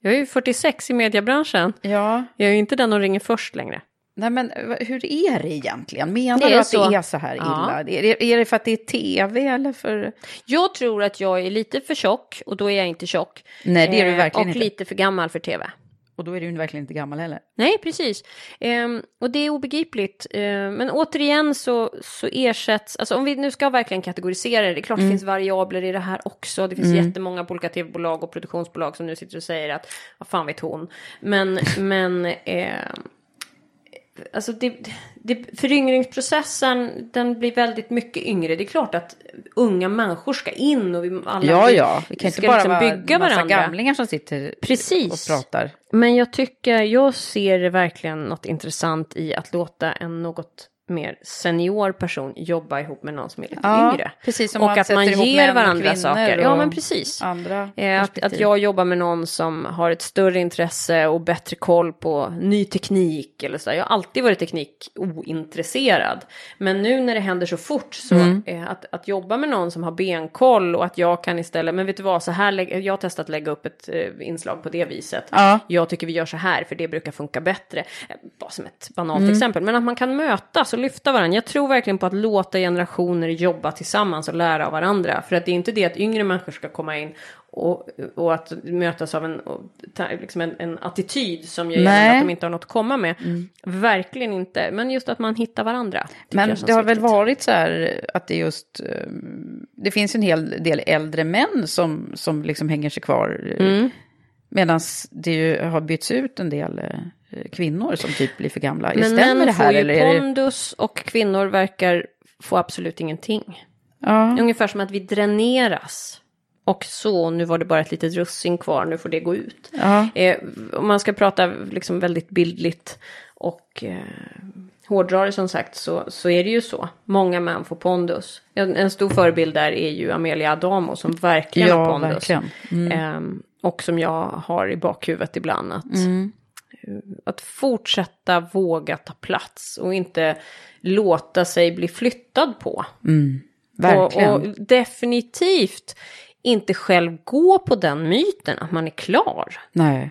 Jag är ju 46 i mediebranschen. Ja, Jag är ju inte den som ringer först längre. Nej men hur är det egentligen? Menar Det du att så. det är så här Ja. illa? Är, det, är det för att det är tv eller för... Jag tror att jag är lite för tjock och då är jag inte tjock. Nej, det är du Eh, verkligen Och inte. lite för gammal för tv. Och då är du verkligen inte gammal heller. Nej, precis. Ehm, och det är obegripligt. Ehm, men återigen så, så ersätts, alltså om vi nu ska verkligen kategorisera det, det är klart det finns variabler i det här också. Det finns jättemånga på olika tv-bolag och produktionsbolag som nu sitter och säger att, vad fan vet hon. Men, men ehm, Alltså det, det, föryngringsprocessen den blir väldigt mycket yngre. Det är klart att unga människor ska in och vi alla Ja, vi ja. Det kan inte bara liksom vara bygga massa varandra. gamlingar som sitter Precis. och pratar. Men jag tycker, jag ser verkligen något intressant i att låta en något mer senior person jobba ihop med någon som är lite Ja, yngre. precis och att man ger varandra saker. Ja, men precis. Eh, Att, att jag jobbar med någon som har ett större intresse och bättre koll på ny teknik eller så. där. Jag har alltid varit teknikointresserad. Men nu när det händer så fort så Mm. eh, att, att jobba med någon som har benkoll och att jag kan istället, men vet du vad, så här, jag har testat att lägga upp ett eh, inslag på det viset. Ja. Jag tycker vi gör så här för det brukar funka bättre. Bara som ett banalt Mm. exempel. Men att man kan mötas och lyfta varandra. Jag tror verkligen på att låta generationer jobba tillsammans och lära av varandra. För att det är inte det att yngre människor ska komma in och, och att mötas av en, och, liksom en, en attityd som gör. Mm. att de inte har något att komma med. Verkligen inte. Men just att man hittar varandra. Men det har väl viktigt. varit så här att det just... eh, Det finns en hel del äldre män som, som liksom hänger sig kvar. Mm. Medan det ju har bytts ut en del eh, kvinnor som typ blir för gamla. Men Stämmer män det här? får ju det... pondus och kvinnor verkar få absolut ingenting. Ja. Ungefär som att vi dräneras. Och så, nu var det bara ett litet russin kvar, nu får det gå ut. Ja. Eh, om man ska prata liksom väldigt bildligt och eh, hårdra det som sagt så, så är det ju så. Många män får pondus. En, en stor förebild där är ju Amelia Adamo som verkligen Ja, har pondus. verkligen. Ehm, och som jag har i bakhuvudet ibland. Att, att fortsätta våga ta plats och inte låta sig bli flyttad på. Verkligen. Och, och definitivt inte själv gå på den myten att man är klar. Nej.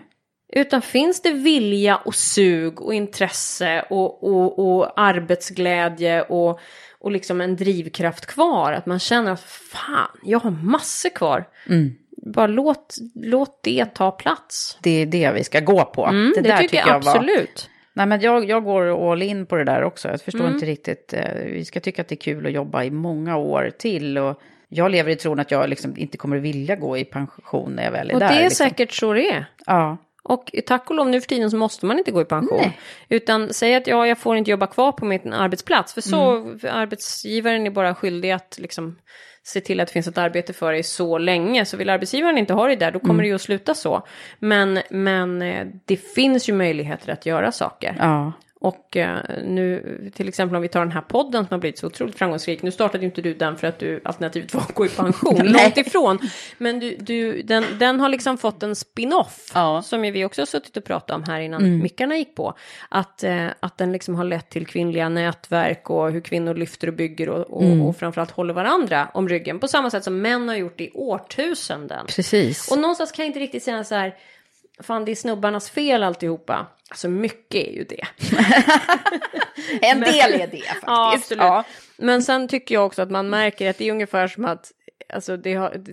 Utan finns det vilja och sug och intresse och, och, och arbetsglädje och, och liksom en drivkraft kvar. Att man känner att fan, jag har massor kvar. Mm. Bara låt, låt det ta plats. Det är det vi ska gå på. Mm, det, där tycker jag, var- absolut. Nej, men jag, jag går all in på det där också. Jag förstår Mm. inte riktigt. Eh, vi ska tycka att det är kul att jobba i många år till. Och jag lever i tron att jag liksom inte kommer att vilja gå i pension när jag väl är Och där. det är liksom. säkert så det är. Ja. Och tack och lov nu för tiden så måste man inte gå i pension. Nej. Utan säg att ja, jag får inte jobba kvar på min arbetsplats. För så, Mm. för arbetsgivaren är bara skyldig att liksom se till att det finns ett arbete för dig så länge. Så vill arbetsgivaren inte ha dig där, då kommer Mm. det ju att sluta så. Men, men eh, det finns ju möjligheter att göra saker. Ja. Och eh, nu, till exempel om vi tar den här podden som har blivit så otroligt framgångsrik. Nu startade ju inte du den för att du alternativt var att gå i pension, långt ifrån. Men du, du, den, den har liksom fått en spin-off. Ja. Mm. Som ju vi också har suttit och pratat om här innan mickarna gick på. Att, eh, att den liksom har lett till kvinnliga nätverk och hur kvinnor lyfter och bygger och, och, Mm. och framförallt håller varandra om ryggen. På samma sätt som män har gjort i årtusenden. Precis. Och någonstans kan jag inte riktigt säga så här, fan det är snubbarnas fel alltihopa. Alltså mycket är ju det. en del är det faktiskt. Ja, absolut. Ja. Men sen tycker jag också att man märker att det är ungefär som att alltså, det, har,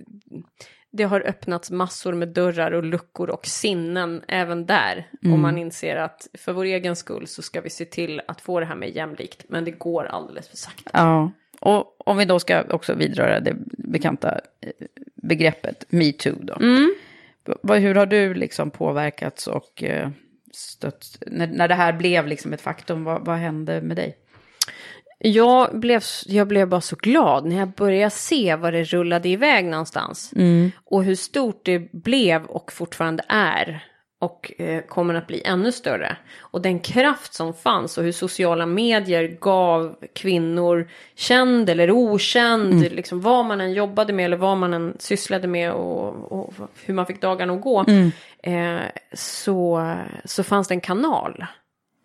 det, har öppnats massor med dörrar och luckor och sinnen även där. Och man inser att för vår egen skull så ska vi se till att få det här med jämlikt. Men det går alldeles för sakta. Ja, och om vi då ska också vidröra det bekanta eh, begreppet metoo då. Vad- Hur har du liksom påverkats och eh, stött, när, när det här blev liksom ett faktum, vad, vad hände med dig? Jag blev, jag blev bara så glad när jag började se vad det rullade iväg någonstans. Och hur stort det blev och fortfarande är. Och eh, kommer att bli ännu större. Och den kraft som fanns och hur sociala medier gav kvinnor, känd eller okänd, liksom vad man än jobbade med eller vad man än sysslade med och, och hur man fick dagarna att gå. Eh, så, så fanns det en kanal.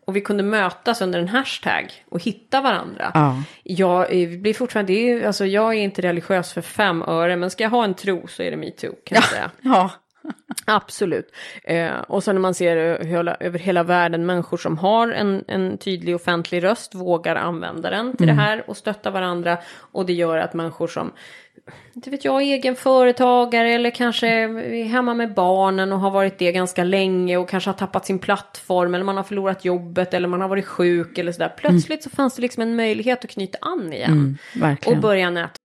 Och vi kunde mötas under en hashtag och hitta varandra. Ja. Jag eh, blir fortfarande, det är, alltså jag är inte religiös för fem öre, men ska jag ha en tro så är det metoo kan jag säga. Ja, Absolut. Eh, och sen när man ser hela, över hela världen människor som har en, en tydlig offentlig röst vågar använda den till det här och stötta varandra. Och det gör att människor som, inte vet jag, egen företagare eller kanske är hemma med barnen och har varit det ganska länge och kanske har tappat sin plattform eller man har förlorat jobbet eller man har varit sjuk eller sådär. Plötsligt så fanns det liksom en möjlighet att knyta an igen. verkligen. Och börja nätverka.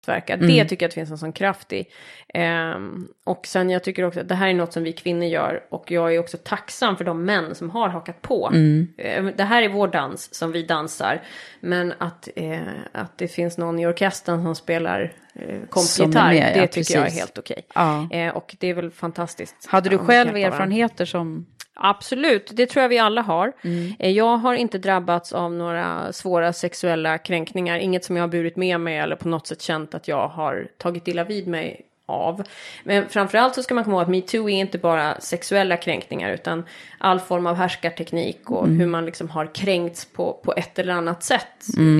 Motverka. Mm. Det tycker jag att det finns en sån kraft i. Ehm, och sen jag tycker också att det här är något som vi kvinnor gör. Och jag är också tacksam för de män som har hakat på. Mm. Ehm, det här är vår dans som vi dansar. Men att, eh, att det finns någon i orkestern som spelar är kompgitarr. ja, det tycker jag är precis. helt okej. Ja. Eh, och det är väl fantastiskt. Hade du själv erfarenheter som... Absolut, det tror jag vi alla har. Eh, Jag har inte drabbats av några svåra sexuella kränkningar, inget som jag har burit med mig eller på något sätt känt att jag har tagit illa vid mig av. Men framförallt så ska man komma ihåg att metoo är inte bara sexuella kränkningar utan all form av härskarteknik och hur man liksom har kränkts på, på ett eller annat sätt.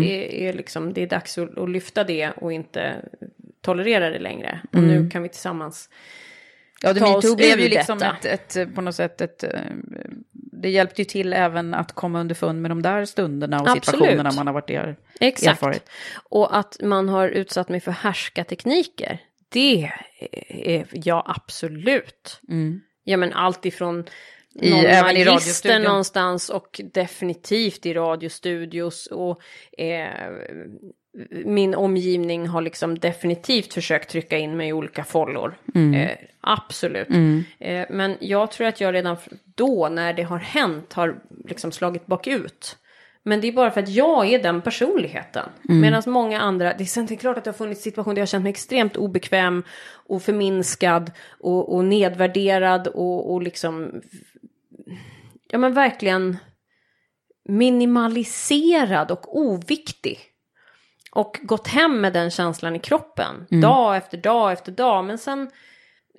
Är, är liksom, det är dags att, att lyfta det och inte tolerera det längre. Och nu kan vi tillsammans Ja, det metoo blev ju liksom detta. ett, ett, på något sätt ett... eh, Det hjälpte ju till även att komma underfund med de där stunderna och Absolut. situationerna man har varit er, Exakt. erfarit. Och att man har utsatt mig för härskartekniker, det är ja absolut. Ja men allt ifrån Mm. I- någon även i magister radiostudion. någonstans och definitivt i radiostudios och eh, min omgivning har liksom definitivt försökt trycka in mig i olika follor. Mm. Eh, absolut. Eh, men jag tror att jag redan då när det har hänt har liksom slagit bakut. Men det är bara för att jag är den personligheten. Medan många andra, det är sen det är klart att det har funnits situationer där jag har känt mig extremt obekväm och förminskad och, och nedvärderad och, och liksom, ja men verkligen minimaliserad och oviktig. Och gått hem med den känslan i kroppen, dag efter dag efter dag. Men sen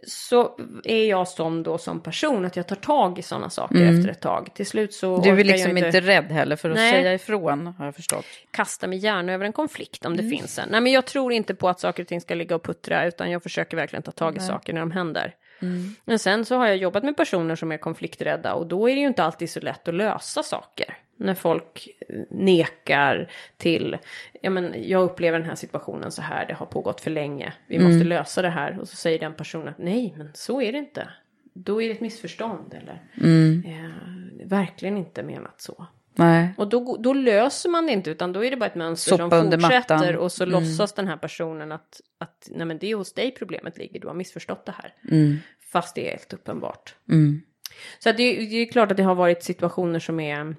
så är jag sån då som person att jag tar tag i sådana saker efter ett tag. Till slut så Du är liksom jag inte rädd heller för att Nej. säga ifrån, har jag förstått. kasta mig gärna över en konflikt om det Mm. finns en. Nej men jag tror inte på att saker och ting ska ligga och puttra utan jag försöker verkligen ta tag i saker när de händer. Mm. Men sen så har jag jobbat med personer som är konflikträdda och då är det ju inte alltid så lätt att lösa saker. När folk eh, nekar till, ja men jag upplever den här situationen så här, det har pågått för länge, vi Mm. måste lösa det här. Och så säger den personen att nej men så är det inte. Då är det ett missförstånd eller Mm. eh, verkligen inte menat så. Nej. Och då, då löser man det inte utan då är det bara ett mönster Sopa som fortsätter mattan. och så Mm. låtsas den här personen att, att nej men det är hos dig problemet ligger, du har missförstått det här. Mm. Fast det är helt uppenbart. Mm. Så det, det är klart att det har varit situationer som är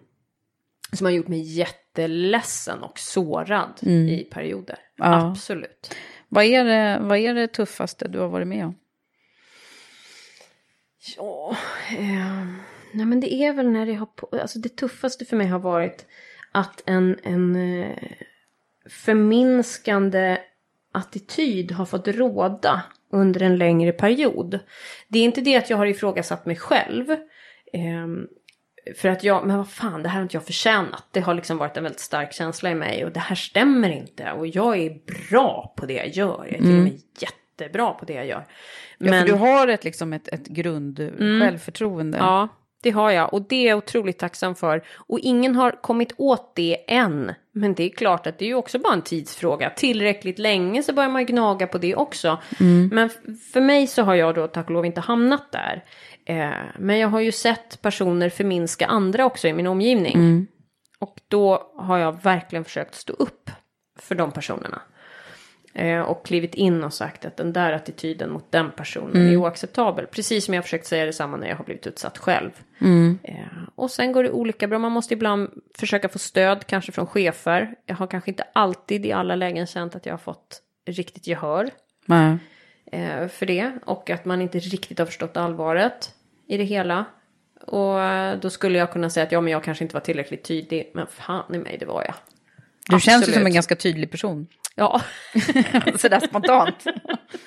som har gjort mig jätteledsen och sårad i perioder. Mm. Ja. Absolut. Vad, är det, vad är det tuffaste du har varit med om? Ja, eh, nej men det är väl när det har på, alltså det tuffaste för mig har varit att en, en eh, förminskande attityd har fått råda under en längre period. Det är inte det att jag har ifrågasatt mig själv. ehm, för att jag, men vad fan, det här har inte jag förtjänat. Det har liksom varit en väldigt stark känsla i mig och det här stämmer inte. Och jag är bra på det jag gör. Jag är till och med jättebra på det jag gör. Ja, för du har ett, liksom ett, ett grund självförtroende. Ja, det har jag och det är jag otroligt tacksam för. Och ingen har kommit åt det än. Men det är klart att det är ju också bara en tidsfråga. Tillräckligt länge så börjar man gnaga på det också. Men f- för mig så har jag då tack och lov inte hamnat där. Eh, men jag har ju sett personer förminska andra också i min omgivning. Och då har jag verkligen försökt stå upp för de personerna. Eh, och klivit in och sagt att den där attityden mot den personen är oacceptabel. Precis som jag försökt säga detsamma när jag har blivit utsatt själv. Eh, och sen går det olika bra. Man måste ibland försöka få stöd, kanske från chefer. Jag har kanske inte alltid i alla lägen känt att jag har fått riktigt gehör eh, för det. Och att man inte riktigt har förstått allvaret i det hela. Och då skulle jag kunna säga att ja, men jag kanske inte var tillräckligt tydlig. Men fan i mig, det var jag. Du känns ju Absolut. som en ganska tydlig person. Ja. Sådär spontant,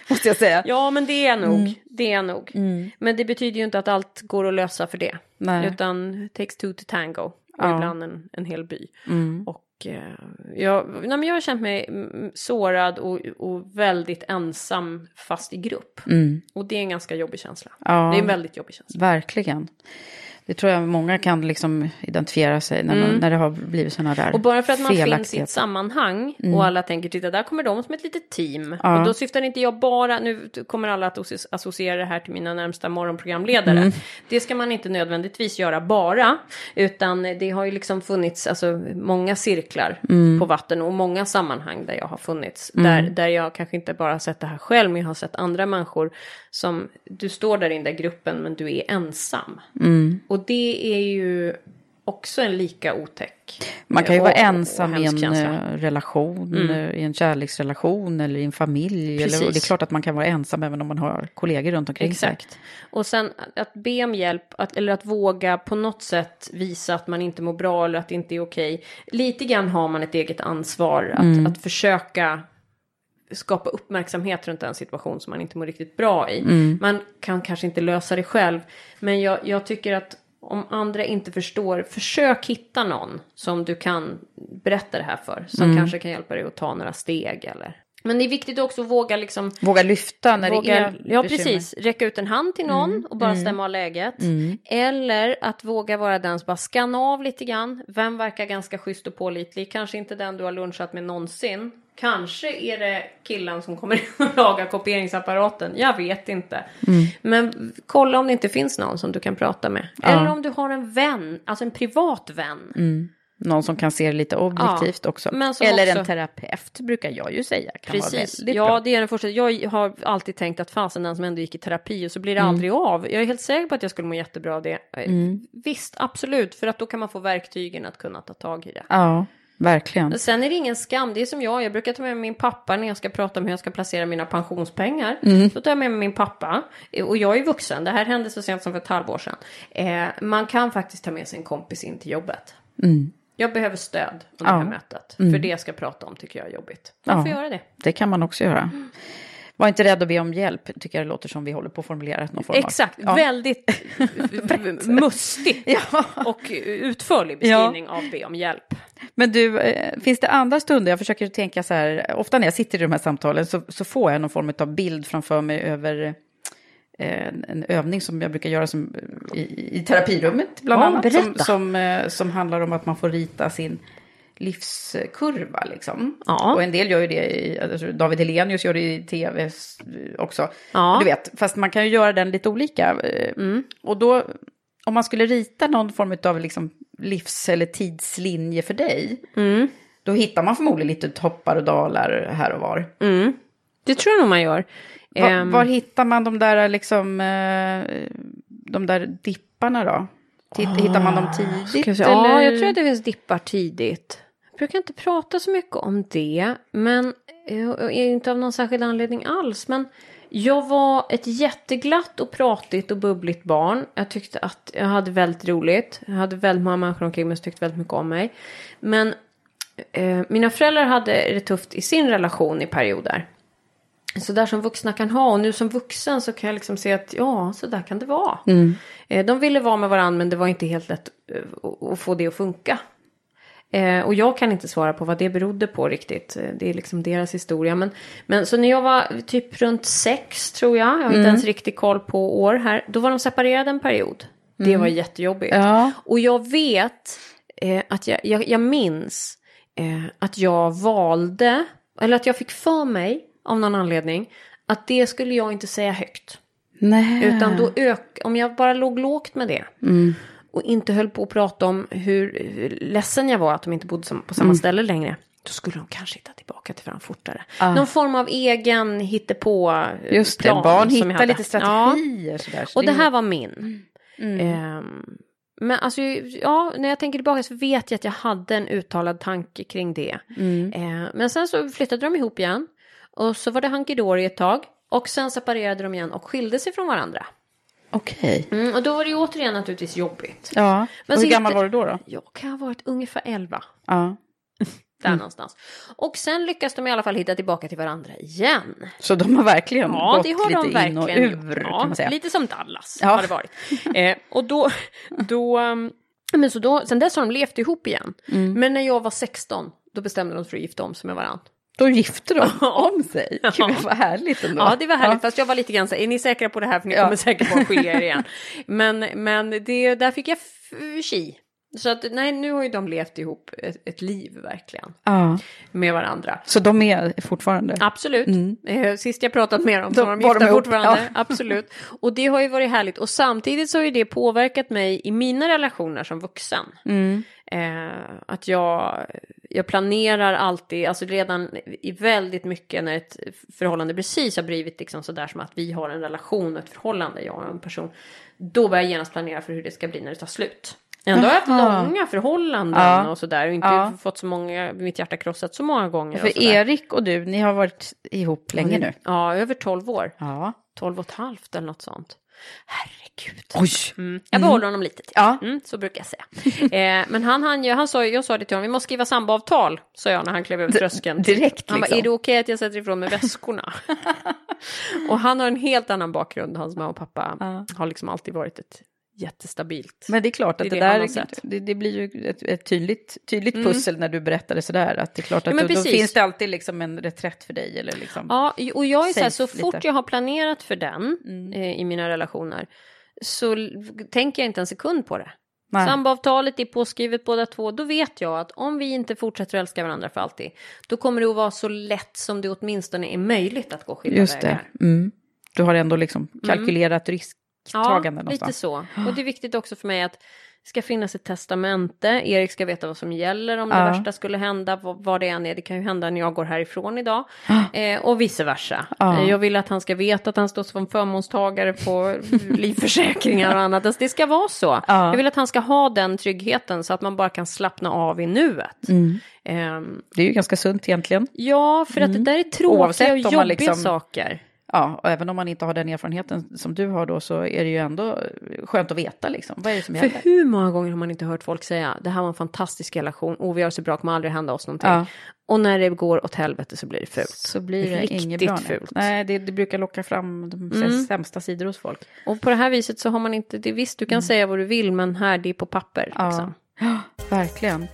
måste jag säga. Ja, men det är nog. Det är nog. Men det betyder ju inte att allt går att lösa för det. Nej. Utan takes two to tango. Och Ja. ibland en, en hel by. Och eh, jag, nej, men jag har känt mig mm, sårad och, och väldigt ensam fast i grupp. Och det är en ganska jobbig känsla. Ja. Det är en väldigt jobbig känsla. Verkligen. Det tror jag många kan liksom identifiera sig när, man, när det har blivit sådana där Och bara för att man finns i ett sammanhang Mm. och alla tänker titta där kommer de som ett litet team. Ja. Och då syftar inte jag bara, nu kommer alla att asso- associera det här till mina närmsta morgonprogramledare. Mm. Det ska man inte nödvändigtvis göra bara, utan det har ju liksom funnits alltså, många cirklar Mm. på vatten och många sammanhang där jag har funnits. Mm. Där, där jag kanske inte bara har sett det här själv, men jag har sett andra människor som, du står där i den där gruppen men du är ensam. Mm. Och det är ju också en lika otäck. Man kan ju eh, vara och- och ensam i en känsla. eh, relation, Mm. eh, i en kärleksrelation eller i en familj. Eller, Precis. det är klart att man kan vara ensam även om man har kollegor runt omkring sig. Exakt. Och sen att be om hjälp, att, eller att våga på något sätt visa att man inte mår bra eller att det inte är okej. Lite grann har man ett eget ansvar att, Mm. att försöka skapa uppmärksamhet runt en situation som man inte mår riktigt bra i. Mm. Man kan kanske inte lösa det själv, men jag, jag tycker att om andra inte förstår, försök hitta någon som du kan berätta det här för. Som Mm. kanske kan hjälpa dig att ta några steg eller. Men det är viktigt också att våga liksom Våga lyfta när det Våga, är ja, bekymmer. precis. Räcka ut en hand till någon Mm, och bara mm. stämma av läget. Mm. Eller att våga vara den som bara skanna av lite grann. Vem verkar ganska schysst och pålitlig? Kanske inte den du har lunchat med någonsin. Kanske är det killen som kommer in och lagar kopieringsapparaten. Jag vet inte. Mm. Men kolla om det inte finns någon som du kan prata med. Ja. Eller om du har en vän, alltså en privat vän. Mm. Någon som kan se det lite objektivt Ja, också. Eller också- en terapeut brukar jag ju säga. Kan Precis, vara ja bra. det är den första. Jag har alltid tänkt att fasen den som ändå gick i terapi och så blir det Mm. aldrig av. Jag är helt säker på att jag skulle må jättebra av det. Mm. Visst, absolut, för att då kan man få verktygen att kunna ta tag i det. Ja, verkligen. Men sen är det ingen skam, det är som jag, jag brukar ta med min pappa när jag ska prata om hur jag ska placera mina pensionspengar. Mm. Då tar jag med mig min pappa, och jag är vuxen, det här hände så sent som för ett halvår sedan. Eh, man kan faktiskt ta med sig en kompis in till jobbet. Mm. Jag behöver stöd under Ja. det här mötet, Mm. för det jag ska prata om tycker jag är jobbigt. Man får göra det. Det kan man också göra. Var inte rädd att be om hjälp, tycker jag det låter som vi håller på att formulera någon form av... Exakt, Ja. väldigt mustig och utförlig beskrivning av det om hjälp. Men du, eh, finns det andra stunder, jag försöker tänka så här, ofta när jag sitter i de här samtalen så, så får jag någon form av bild framför mig över eh, en, en övning som jag brukar göra som, i, i terapirummet bland Ja, annat. Som, som, eh, som handlar om att man får rita sin livskurva liksom. Ja. Och en del gör ju det, i, alltså David Helenius gör det i tv s- också. Ja. Du vet, fast man kan ju göra den lite olika. eh, Och då, om man skulle rita någon form av liksom livs eller tidslinje för dig, Mm. då hittar man förmodligen lite toppar och dalar här och var. Mm. Det tror jag nog man gör. Var, Ehm, var hittar man de där, liksom, eh, de där dipparna då? Hittar man dem tidigt? Ska vi se. eller? Ja, jag tror att det finns dippar tidigt. Jag brukar inte prata så mycket om det, men eh, inte av någon särskild anledning alls. Men jag var ett jätteglatt och pratigt och bubbligt barn. Jag tyckte att jag hade väldigt roligt. Jag hade väldigt många människor omkring mig som tyckte väldigt mycket om mig. Men eh, mina föräldrar hade det tufft i sin relation i perioder. Så där som vuxna kan ha. Och nu som vuxen så kan jag liksom se att ja, så där kan det vara. Mm. Eh, De ville vara med varandra men det var inte helt lätt eh, att- att få det att funka. Eh, och jag kan inte svara på vad det berodde på riktigt. Eh, Det är liksom deras historia. Men, men så när jag var typ runt sex tror jag, jag har inte Mm. ens riktigt koll på år här. Då var de separerade en period. Det Mm. var jättejobbigt. Ja. Och jag vet eh, att jag, jag, jag minns eh, att jag valde, eller att jag fick för mig av någon anledning, att det skulle jag inte säga högt. Nej. Utan då ök, om jag bara låg lågt med det Mm. Och inte höll på att prata om hur, ledsen jag var att de inte bodde på samma Mm. ställe längre. Då skulle de kanske hitta tillbaka till varandra fortare. Ah. Någon form av egen hittepå eh, Just det, barn hittar lite strategier. Sådär, så Och det är- här var min. Mm. Ehm, men alltså, ja, när jag tänker tillbaka så vet jag att jag hade en uttalad tanke kring det. Mm. Ehm, men sen så flyttade de ihop igen. Och så var det hunky dory ett tag. Och sen separerade de igen och skilde sig från varandra. Okej. Mm, och då var det ju återigen naturligtvis jobbigt. Ja. Men och hur gammal var du då? då? Jag kan ha varit ungefär 11. Ja. Där Mm. någonstans. Och sen lyckas de i alla fall hitta tillbaka till varandra igen. Så de har verkligen Ja, gått det har lite de in och verkligen ur, gjort. kan man säga. Lite som Dallas Ja. har det varit. eh, och då, då, um, men så då, sen dess har de levt ihop igen. Mm. Men när jag var 16, då bestämde de sig för att gifta om sig med varandra. Då gifte de om sig. Gud vad härligt ändå. Ja, det var härligt. Ja. Fast jag var lite grann så är ni säkra på det här? För ni Ja. kommer säkert bara skilja er igen. Men, men det, där fick jag chi. Så att nej, nu har ju de levt ihop ett, ett liv verkligen. Ja. Med varandra. Så de är fortfarande? Absolut. Eh, Sist jag pratat med dem så var de var gifta de ihop, fortfarande. ja. Absolut. Och det har ju varit härligt. Och samtidigt så har ju det påverkat mig i mina relationer som vuxen. Mm. Eh, att jag, jag planerar alltid, alltså redan i väldigt mycket när ett förhållande precis har blivit liksom sådär som att vi har en relation och ett förhållande, jag och en person. Då börjar jag genast planera för hur det ska bli när det tar slut. Ändå har jag haft långa förhållanden Ja. och sådär och inte Ja. fått så många, mitt hjärta krossat så många gånger. För. Erik och du, ni har varit ihop länge nu. Ja, över 12 år. Ja. 12 och ett halvt eller något sånt. Herregud. Oj! Mm. Jag behåller honom lite till. Ja. Mm, så brukar jag säga. eh, men han, han, ju- han sa, jag sa det till honom, vi måste skriva samboavtal, sa jag när han klev över D- tröskeln. direkt, Han bara, liksom. är det okej att jag sätter ifrån mig väskorna? och han har en helt annan bakgrund, hans mamma och pappa Ja. har liksom alltid varit ett jättestabilt. Men det är klart att Det det, det där, det, det blir ju ett, ett tydligt, tydligt Mm. pussel när du berättar det sådär. Att det är klart Ja, att men då, då finns det alltid liksom en reträtt för dig. Eller liksom. Ja, och jag är så här, så fort lite. jag har planerat för den Mm. eh, i mina relationer så tänker jag inte en sekund på det. Nej. Samboavtalet är påskrivet båda två, då vet jag att om vi inte fortsätter att älska varandra för alltid, då kommer det att vara så lätt som det åtminstone är möjligt att gå skilda Just det. vägar. Mm. Du har ändå liksom kalkylerat risktagande Ja, någonstans. lite så. Och det är viktigt också för mig att det ska finnas ett testamente. Erik ska veta vad som gäller om det Ja. värsta skulle hända, vad, det än är. Det kan ju hända när jag går härifrån idag. Eh, och vice versa. Ja. Eh, jag vill att han ska veta att han står som förmånstagare på livförsäkringar och annat. Alltså, det ska vara så. Ja. Jag vill att han ska ha den tryggheten så att man bara kan slappna av i nuet. Mm. Ehm, Det är ju ganska sunt egentligen. ja, för att det där är tråkiga Mm. Oavsett och jobbiga liksom- saker. Ja, och även om man inte har den erfarenheten som du har då så är det ju ändå skönt att veta liksom. Vad är det som För händer? hur många gånger har man inte hört folk säga det här var en fantastisk relation, oh vi har så bra, kommer aldrig hända oss någonting. Ja. Och när det går åt helvete så blir det fult. Så blir det Riktigt inget bra. fult. Nej, det, det brukar locka fram de Mm. sämsta sidor hos folk. Och på det här viset så har man inte, det visst du kan säga vad du vill men här det är på papper. Ja. Liksom. Ja, verkligen.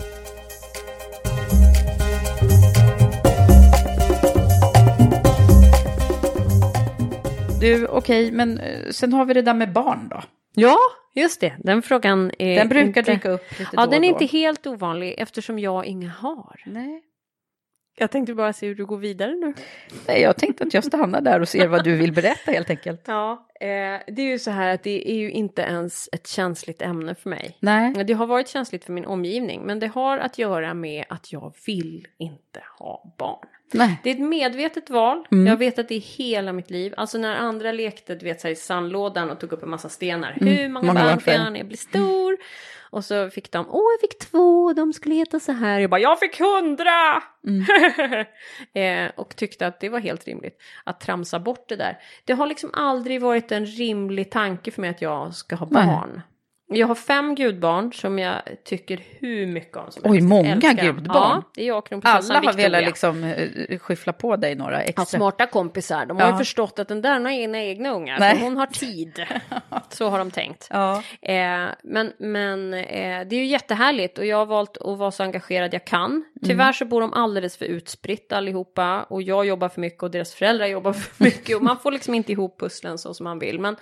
Du, okej, men eh, sen har vi det där med barn då. Ja, just det. Den frågan är Den brukar inte... dyka upp lite Ja, då den är då. inte helt ovanlig eftersom jag inga har. Nej. Jag tänkte bara se hur du går vidare nu. Nej, jag tänkte att jag stannar där och ser vad du vill berätta helt enkelt. Ja, eh, det är ju så här att det är ju inte ens ett känsligt ämne för mig. Nej. Det har varit känsligt för min omgivning, men det har att göra med att jag vill inte ha barn. Nej. Det är ett medvetet val. Mm. Jag vet att det är hela mitt liv. Alltså när andra lekte, du vet så här i sandlådan och tog upp en massa stenar. Mm. Hur många, Många barn barn får jag när jag blir stor? Och så fick de, åh jag fick två, de skulle heta så här. Jag bara, jag fick hundra! Mm. eh, och tyckte att det var helt rimligt att tramsa bort det där. Det har liksom aldrig varit en rimlig tanke för mig att jag ska ha Nej. Jag har fem gudbarn som jag tycker hur mycket om som Oj, helst. många Älskar gudbarn. Ja, det är jag och Alla har velat liksom eh, skyffla på dig några extra. Ja, smarta kompisar. De har Ja. ju förstått att den där har inga egna ungar. Nej. Hon har tid. Så har de tänkt. Ja. Eh, men men eh, det är ju jättehärligt och jag har valt att vara så engagerad jag kan. Tyvärr så bor de alldeles för utspritt allihopa och jag jobbar för mycket och deras föräldrar jobbar för mycket och man får liksom inte ihop pusslen så som man vill. Men,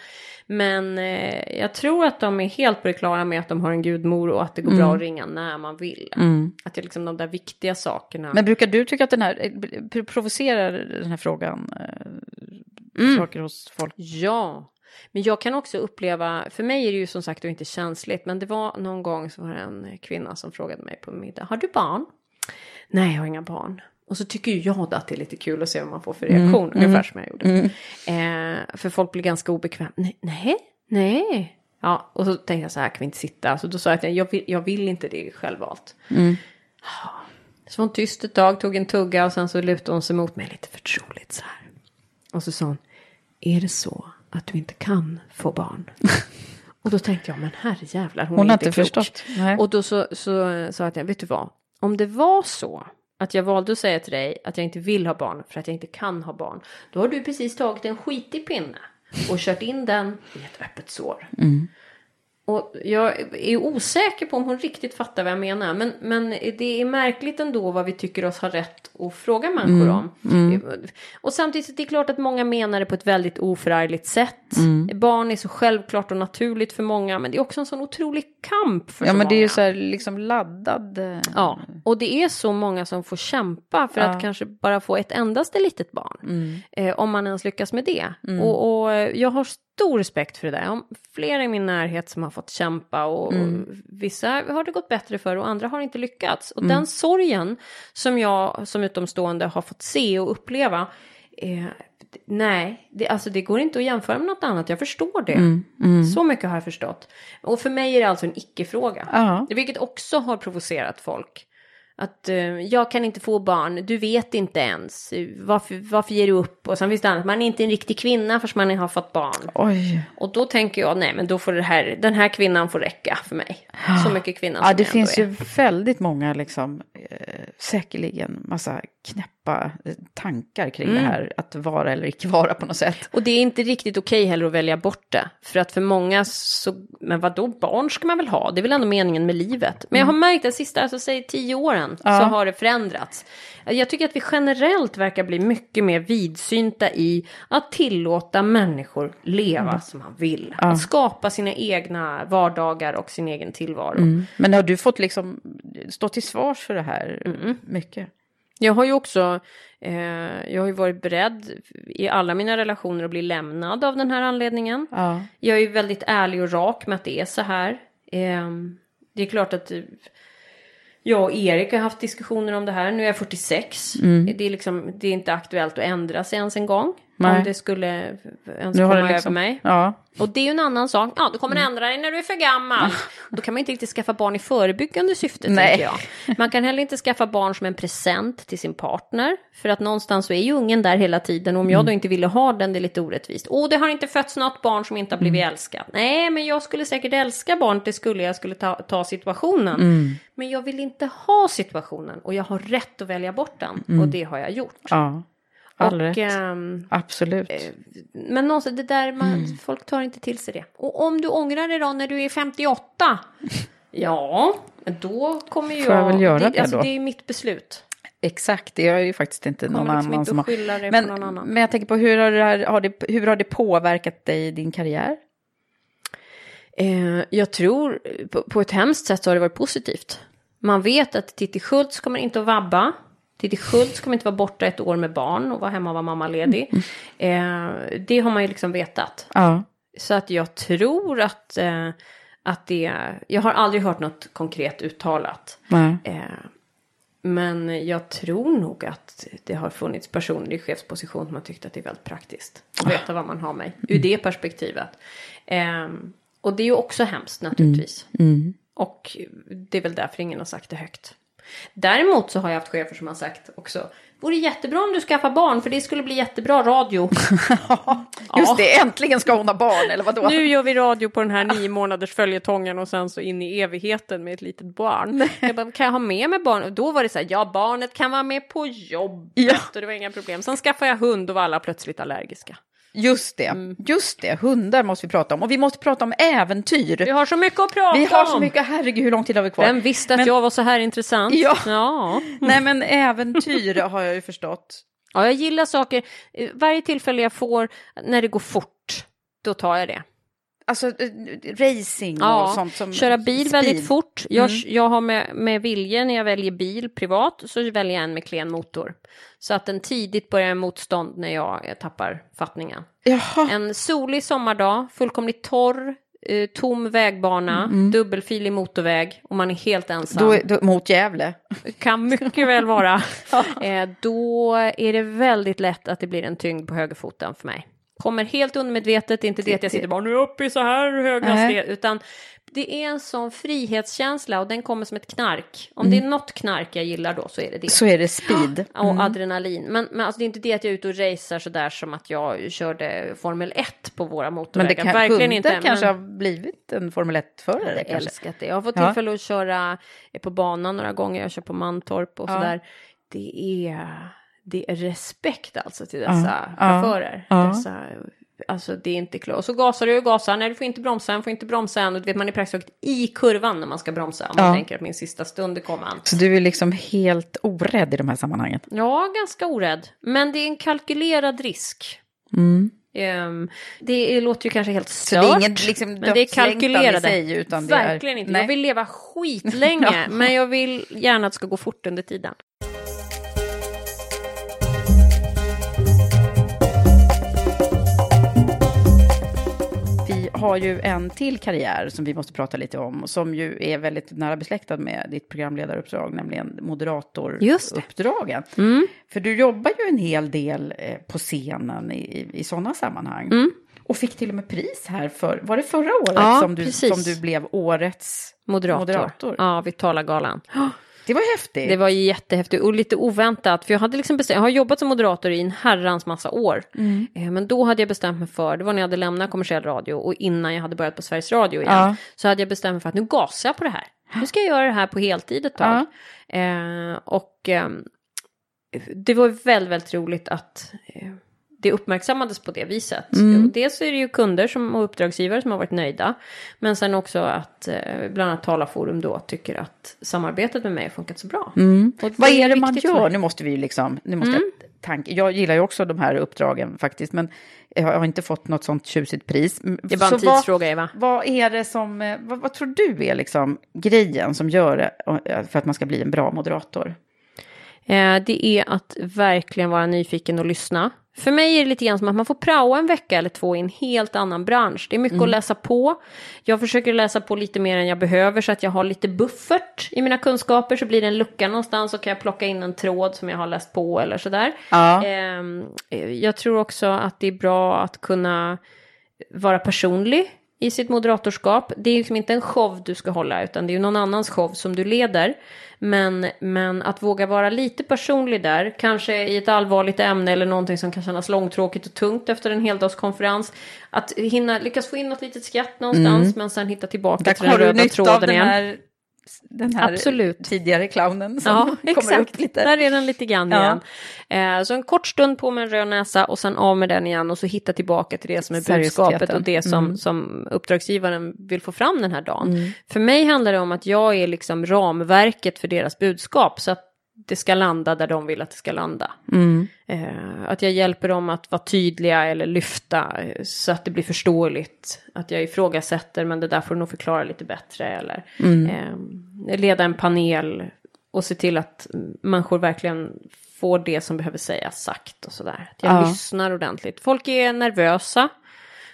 men eh, jag tror att de är helt på det klara med att de har en gudmor och att det går bra att ringa när man vill. Mm. Att det är liksom de där viktiga sakerna. Men brukar du tycka att den här, eh, pr- provocerar den här frågan eh, Mm. saker hos folk? Ja, men jag kan också uppleva, för mig är det ju som sagt inte känsligt, men det var någon gång så var det en kvinna som frågade mig på middag, har du barn? Nej, jag har inga barn. Och så tycker ju jag att det är lite kul att se vad man får för reaktion, ungefär som jag gjorde. Eh, för folk blir ganska obekväma. Nej, nej, nej. Ja, och så tänkte jag så här, kan vi inte sitta? Så då sa jag att jag vill, jag vill inte det självvalt. Ja. Så var hon tyst ett tag, tog en tugga och sen så lutade hon sig mot mig lite förtroligt så här. Och så sa hon, är det så att du inte kan få barn? och då tänkte jag, men herrejävlar, hon, Hon är har inte inte klok. förstått. Nej. Och då så, så sa jag till henne, vet du vad? Om det var så att jag valde att säga till dig att jag inte vill ha barn för att jag inte kan ha barn. Då har du precis tagit en skitig pinne och kört in den i ett öppet sår. Mm. Och jag är osäker på om hon riktigt fattar vad jag menar. Men, men det är märkligt ändå vad vi tycker oss ha rätt att fråga människor Mm. om. Mm. Och samtidigt, det är klart att många menar det på ett väldigt oförargligt sätt. Mm. Barn är så självklart och naturligt för många. Men det är också en sån otrolig kamp för Ja så men det är ju så här liksom laddad. eh, Ja, och det är så många som får kämpa för Ja. att kanske bara få ett endaste litet barn. Mm. Eh, om man ens lyckas med det. Mm. Och, och jag har stor respekt för det där. Jag har flera i min närhet som har fått kämpa och, Mm. vissa har det gått bättre för och andra har inte lyckats. Och Mm. den sorgen som jag som utomstående har fått se och uppleva eh, Nej, det, alltså det går inte att jämföra med något annat. Jag förstår det. Mm, mm. Så mycket har jag förstått. Och för mig är det alltså en icke-fråga. Ja. Vilket också har provocerat folk. Att eh, jag kan inte få barn, du vet inte ens. Varför, varför ger du upp? Och sen finns det annat, man är inte en riktig kvinna förrän man har fått barn. Oj. Och då tänker jag, nej men då får det här, den här kvinnan får räcka för mig. Så mycket kvinna Ja, som det jag finns ändå ju väldigt många, liksom, eh, säkerligen massa knäppa eh, tankar kring Mm. det här. Att vara eller icke vara på något sätt. Och det är inte riktigt okej heller att välja bort det. För att för många så, men vad då barn ska man väl ha? Det är väl ändå meningen med livet. Men jag har märkt de sista, alltså säg tio åren, Ja. så har det förändrats. Jag tycker att vi generellt verkar bli mycket mer vidsynta i att tillåta människor leva Mm. som man vill. Ja. Att skapa sina egna vardagar och sin egen tillvaro. Mm. Men har du fått liksom stå till svars för det här mycket? Jag har ju också, eh, jag har ju varit beredd i alla mina relationer att bli lämnad av den här anledningen. Ja. Jag är ju väldigt ärlig och rak med att det är så här. Eh, det är klart att jag och Erik har haft diskussioner om det här. Nu är jag 46. Mm. Det, är liksom, det är inte aktuellt att ändra sig ens en gång. Nej. Om det skulle ens Nu komma det liksom- över mig. Ja. Och det är ju en annan sak. Ja, du kommer Mm. ändra dig när du är för gammal. Då kan man inte riktigt skaffa barn i förebyggande syfte, Nej. tänker jag. Man kan heller inte skaffa barn som en present till sin partner. För att någonstans så är ju ungen där hela tiden. Och om jag då inte ville ha den, det är lite orättvist. Åh, det har inte fötts något barn som inte har blivit älskat. Nej, men jag skulle säkert älska barnet, det skulle jag skulle ta, ta situationen. Mm. Men jag vill inte ha situationen. Och jag har rätt att välja bort den. Mm. Och det har jag gjort. Ja, all och, rätt. ehm, Absolut. men någonstans, det där, man, Mm. folk tar inte till sig det. Och om du ångrar dig då när du är 58? Ja, men då kommer ju Får jag väl göra det, det alltså, då? det är mitt beslut. Exakt, det är ju faktiskt inte Kommer någon liksom annan inte som har... Men, på någon annan. men jag tänker på hur har, det här, har det, hur har det påverkat dig i din karriär? Eh, jag tror på, på ett hemskt sätt så har det varit positivt. Man vet att Titti Schultz kommer inte att vabba. Titti Schultz kommer inte vara borta ett år med barn och vara hemma och vara mammaledig. Eh, det har man ju liksom vetat. Ja. Så att jag tror att, eh, att det... Jag har aldrig hört något konkret uttalat. Eh, men jag tror nog att det har funnits personer i chefsposition som har tyckt att det är väldigt praktiskt. Att veta vad man har med ur det perspektivet. Eh, och det är ju också hemskt naturligtvis. Mm. Och det är väl därför ingen har sagt det högt. Däremot så har jag haft chefer som har sagt också. Vore jättebra om du skaffar barn för det skulle bli jättebra radio. Just det, äntligen ska hon ha barn, eller vadå? Nu gör vi radio på den här nio månaders följetongen och sen så in i evigheten med ett litet barn. Jag bara, kan jag ha med mig barn? Och då var det så här, ja barnet kan vara med på jobbet Ja. och det var inga problem. Sen skaffade jag hund och var alla plötsligt allergiska. Just det, Mm. just det, hundar måste vi prata om. Och vi måste prata om äventyr. Vi har så mycket att prata Vi har om! så mycket, herregud hur lång tid har vi kvar? Vem visste att Men- jag var så här intressant? Ja. ja. Nej men äventyr har jag ju förstått. Ja, jag gillar saker. Eh, Varje tillfälle jag får när det går fort, då tar jag det. Alltså eh, racing och Ja, sånt som... köra bil speed. väldigt fort. Jag, Mm. jag har med, med vilje när jag väljer bil privat så väljer jag en med klen motor. Så att den tidigt börjar motstånd när jag eh, tappar fattningen. Jaha. En solig sommardag, fullkomligt torr, eh, tom vägbana, dubbelfilig motorväg och man är helt ensam. Mm. Då, då, mot Gävle. kan mycket väl vara. eh, då är det väldigt lätt att det blir en tyngd på högerfoten för mig. Kommer helt undermedvetet, det är inte det att jag sitter bara nu upp i så här hög hastighet, utan det är en sån frihetskänsla och den kommer som ett knark. Om det är något knark jag gillar då så är det det. Mm. Så är det speed. Och adrenalin. Men, men alltså det är inte det att jag är ute och racear sådär som att jag körde Formel 1 på våra Men motorvägar. det kan, Verkligen hundar inte. kanske men... har blivit en Formel 1-förare. Jag har älskat det. Jag har fått Ja. tillfälle att köra på banan några gånger. Jag kör på Mantorp och Ja. sådär. Det är, det är respekt alltså till dessa Ja. chaufförer. Ja. Dessa Alltså det är inte klart. Och så gasar du och gasar. Nej, du får inte bromsa än, får inte bromsa än. Och du vet, man är praktiskt taget i kurvan när man ska bromsa. Om man Ja. tänker att min sista stund är kommen. Så du är liksom helt orädd i de här sammanhangen? Ja, ganska orädd. Men det är en kalkylerad risk. Mm. Ehm, det låter ju kanske helt Så stört. det är inget liksom men det är kalkylerade. sig, utan det är- Verkligen inte. Nej. Jag vill leva skitlänge. men jag vill gärna att det ska gå fort under tiden. Har ju en till karriär som vi måste prata lite om, som ju är väldigt nära besläktad med ditt programledaruppdrag, nämligen moderatoruppdragen. Mm. För du jobbar ju en hel del eh, på scenen i, i, i sådana sammanhang. Mm. Och fick till och med pris här för, var det förra året Ja, som, du, precis. som du blev årets Moderator. moderator? Ja, vid Talargalan. Det var häftigt. Det var jättehäftigt och lite oväntat. För jag hade liksom bestämt, jag har jobbat som moderator i en herrans massa år. Mm. Eh, Men då hade jag bestämt mig för, det var när jag hade lämnat kommersiell radio och innan jag hade börjat på Sveriges Radio igen. Ja. Så hade jag bestämt mig för att nu gasar jag på det här. Nu ska jag göra det här på heltid ett tag. Eh, och ehm, det var väldigt, väldigt roligt att eh, det uppmärksammades på det viset. Mm. Dels är det ju kunder som, och uppdragsgivare som har varit nöjda. Men sen också att eh, bland annat Talarforum då tycker att samarbetet med mig har funkat så bra. Mm. Vad är det man gör? Nu måste vi ju liksom, nu måste Mm. jag tanke. Jag gillar ju också de här uppdragen faktiskt, men jag har inte fått något sånt tjusigt pris. Det är bara en Så vad- tidsfråga, Eva. Vad är det som, eh, vad, vad tror du är liksom grejen som gör det eh, för att man ska bli en bra moderator? Eh, det är att verkligen vara nyfiken och lyssna. För mig är det lite grann som att man får praoa en vecka eller två i en helt annan bransch. Det är mycket Mm. att läsa på. Jag försöker läsa på lite mer än jag behöver så att jag har lite buffert i mina kunskaper. Så blir det en lucka någonstans så kan jag plocka in en tråd som jag har läst på eller sådär. Ja. Ehm, eh, jag tror också att det är bra att kunna vara personlig i sitt moderatorskap. Det är liksom inte en show du ska hålla utan det är ju någon annans show som du leder. Men, men att våga vara lite personlig där, kanske i ett allvarligt ämne eller någonting som kan kännas långtråkigt och tungt efter en heldagskonferens. Att hinna lyckas få in något litet skratt någonstans Mm. men sen hitta tillbaka Där till den röda tråden den igen. Den här Absolut. tidigare clownen som Ja, kommer exakt. upp lite. Där är den lite grann Ja. igen. Eh, så en kort stund på med en röd näsa och sen av med den igen och så hitta tillbaka till det som är budskapet och det som, Mm. som uppdragsgivaren vill få fram den här dagen. Mm. För mig handlar det om att jag är liksom ramverket för deras budskap så att det ska landa där de vill att det ska landa. Mm. Eh, att jag hjälper dem att vara tydliga eller lyfta eh, så att det blir förståeligt. Att jag ifrågasätter men det där får du nog förklara lite bättre. Eller Mm. eh, leda en panel och se till att människor verkligen får det som behöver sägas sagt och sådär. Att jag Ja. lyssnar ordentligt. Folk är nervösa.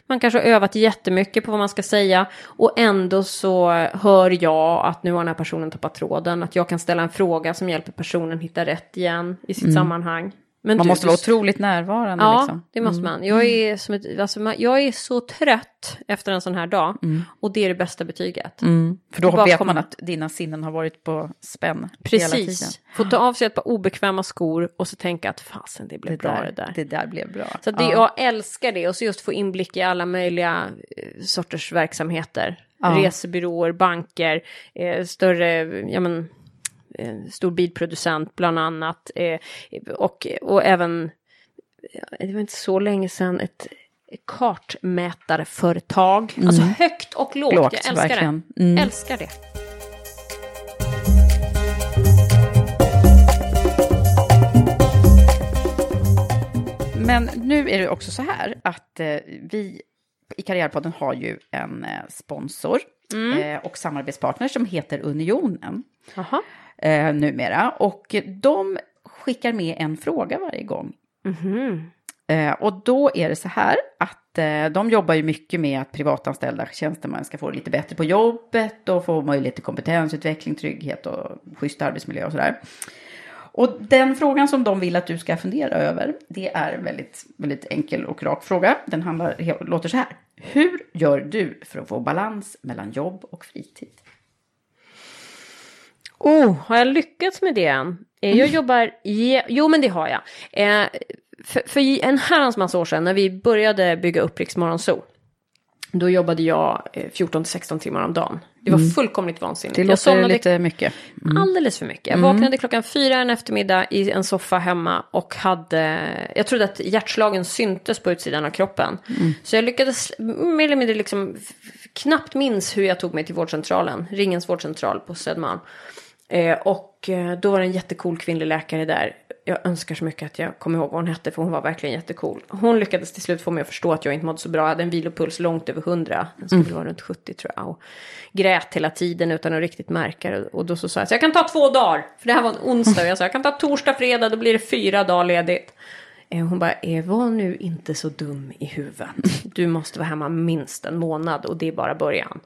Man kanske har övat jättemycket på vad man ska säga och ändå så hör jag att nu har den här personen tappat tråden. Att jag kan ställa en fråga som hjälper personen hitta rätt igen i sitt Mm. sammanhang. Men man du- måste vara otroligt närvarande. Ja, liksom. det måste Mm. man. Jag är, som ett, alltså, jag är så trött efter en sån här dag. Och det är det bästa betyget. Mm. För då vet komma- man att dina sinnen har varit på spänn hela tiden. Precis. Få ta av sig ett par obekväma skor och så tänka att fasen det blev Det bra där, det där. det där blev bra. Så det, Ja. jag älskar det och så just få inblick i alla möjliga eh, sorters verksamheter. Ja. Resebyråer, banker, eh, större, ja men, stor bilproducent bland annat. Eh, och, och även, det var inte så länge sedan, ett kartmätarföretag. Alltså högt och lågt, Lågt, jag älskar verkligen. det. Mm. Älskar det. Men nu är det också så här att eh, vi i Karriärpodden har ju en eh, sponsor Mm. eh, och samarbetspartner som heter Unionen Jaha. Eh, numera. Och de skickar med en fråga varje gång. Mhm. Eh, och då är det så här att eh, de jobbar ju mycket med att privatanställda tjänstemän ska få det lite bättre på jobbet och få möjlighet till kompetensutveckling, trygghet och schysst arbetsmiljö och sådär. Och den frågan som de vill att du ska fundera över, det är en väldigt, väldigt enkel och rak fråga. Den handlar, låter så här. Hur gör du för att få balans mellan jobb och fritid? Oh, har jag lyckats med det än? Eh, Jag jobbar, je- jo men det har jag. Eh, för, för en herrans massa år sedan när vi började bygga upp Riksmorgon Zoo. Då jobbade jag eh, 14-16 timmar om dagen. Det var fullkomligt vansinnigt. Mm. Det jag låter somnade lite mycket. alldeles för mycket. Jag vaknade klockan fyra en eftermiddag i en soffa hemma och hade, jag trodde att hjärtslagen syntes på utsidan av kroppen. Så jag lyckades mer eller mindre liksom knappt minns hur jag tog mig till vårdcentralen, Ringens vårdcentral på Södermalm. Eh, och eh, då var det en jättecool kvinnlig läkare där. Jag önskar så mycket att jag kommer ihåg vad hon hette för hon var verkligen jättecool. Hon lyckades till slut få mig att förstå att jag inte mådde så bra. Jag hade en vilopuls långt över 100. Den skulle vara runt 70 tror jag. Och grät hela tiden utan att riktigt märka det. Och då så sa jag så jag kan ta två dagar. För det här var en onsdag. Och jag sa jag kan ta torsdag, fredag. Då blir det fyra dagar ledigt. Eh, Hon bara, var nu inte så dum i huvudet. Du måste vara hemma minst en månad och det är bara början.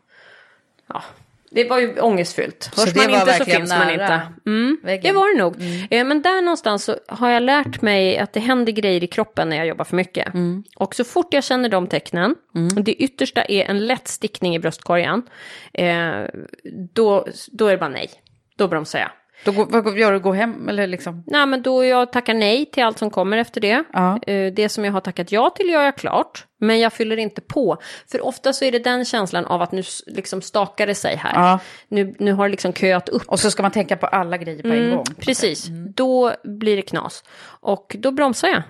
Ja, det var ju ångestfyllt. Hörs man inte så finns man inte. Mm, det var det nog. Eh, Men där någonstans så har jag lärt mig att det händer grejer i kroppen när jag jobbar för mycket. Och så fort jag känner de tecknen, det yttersta är en lätt stickning i bröstkorgen, eh, då, då är det bara nej. Då bromsar jag. Då går, vad gör du? Gå hem eller liksom? Nej, men då jag tackar nej till allt som kommer efter det. Ja. Eh, Det som jag har tackat ja till gör jag klart, men jag fyller inte på. För ofta så är det den känslan av att nu liksom stakar det sig här. Ja. Nu, nu har det liksom köat upp. Och så ska man tänka på alla grejer på en Mm, gång. Precis, då blir det knas. Och då bromsar jag.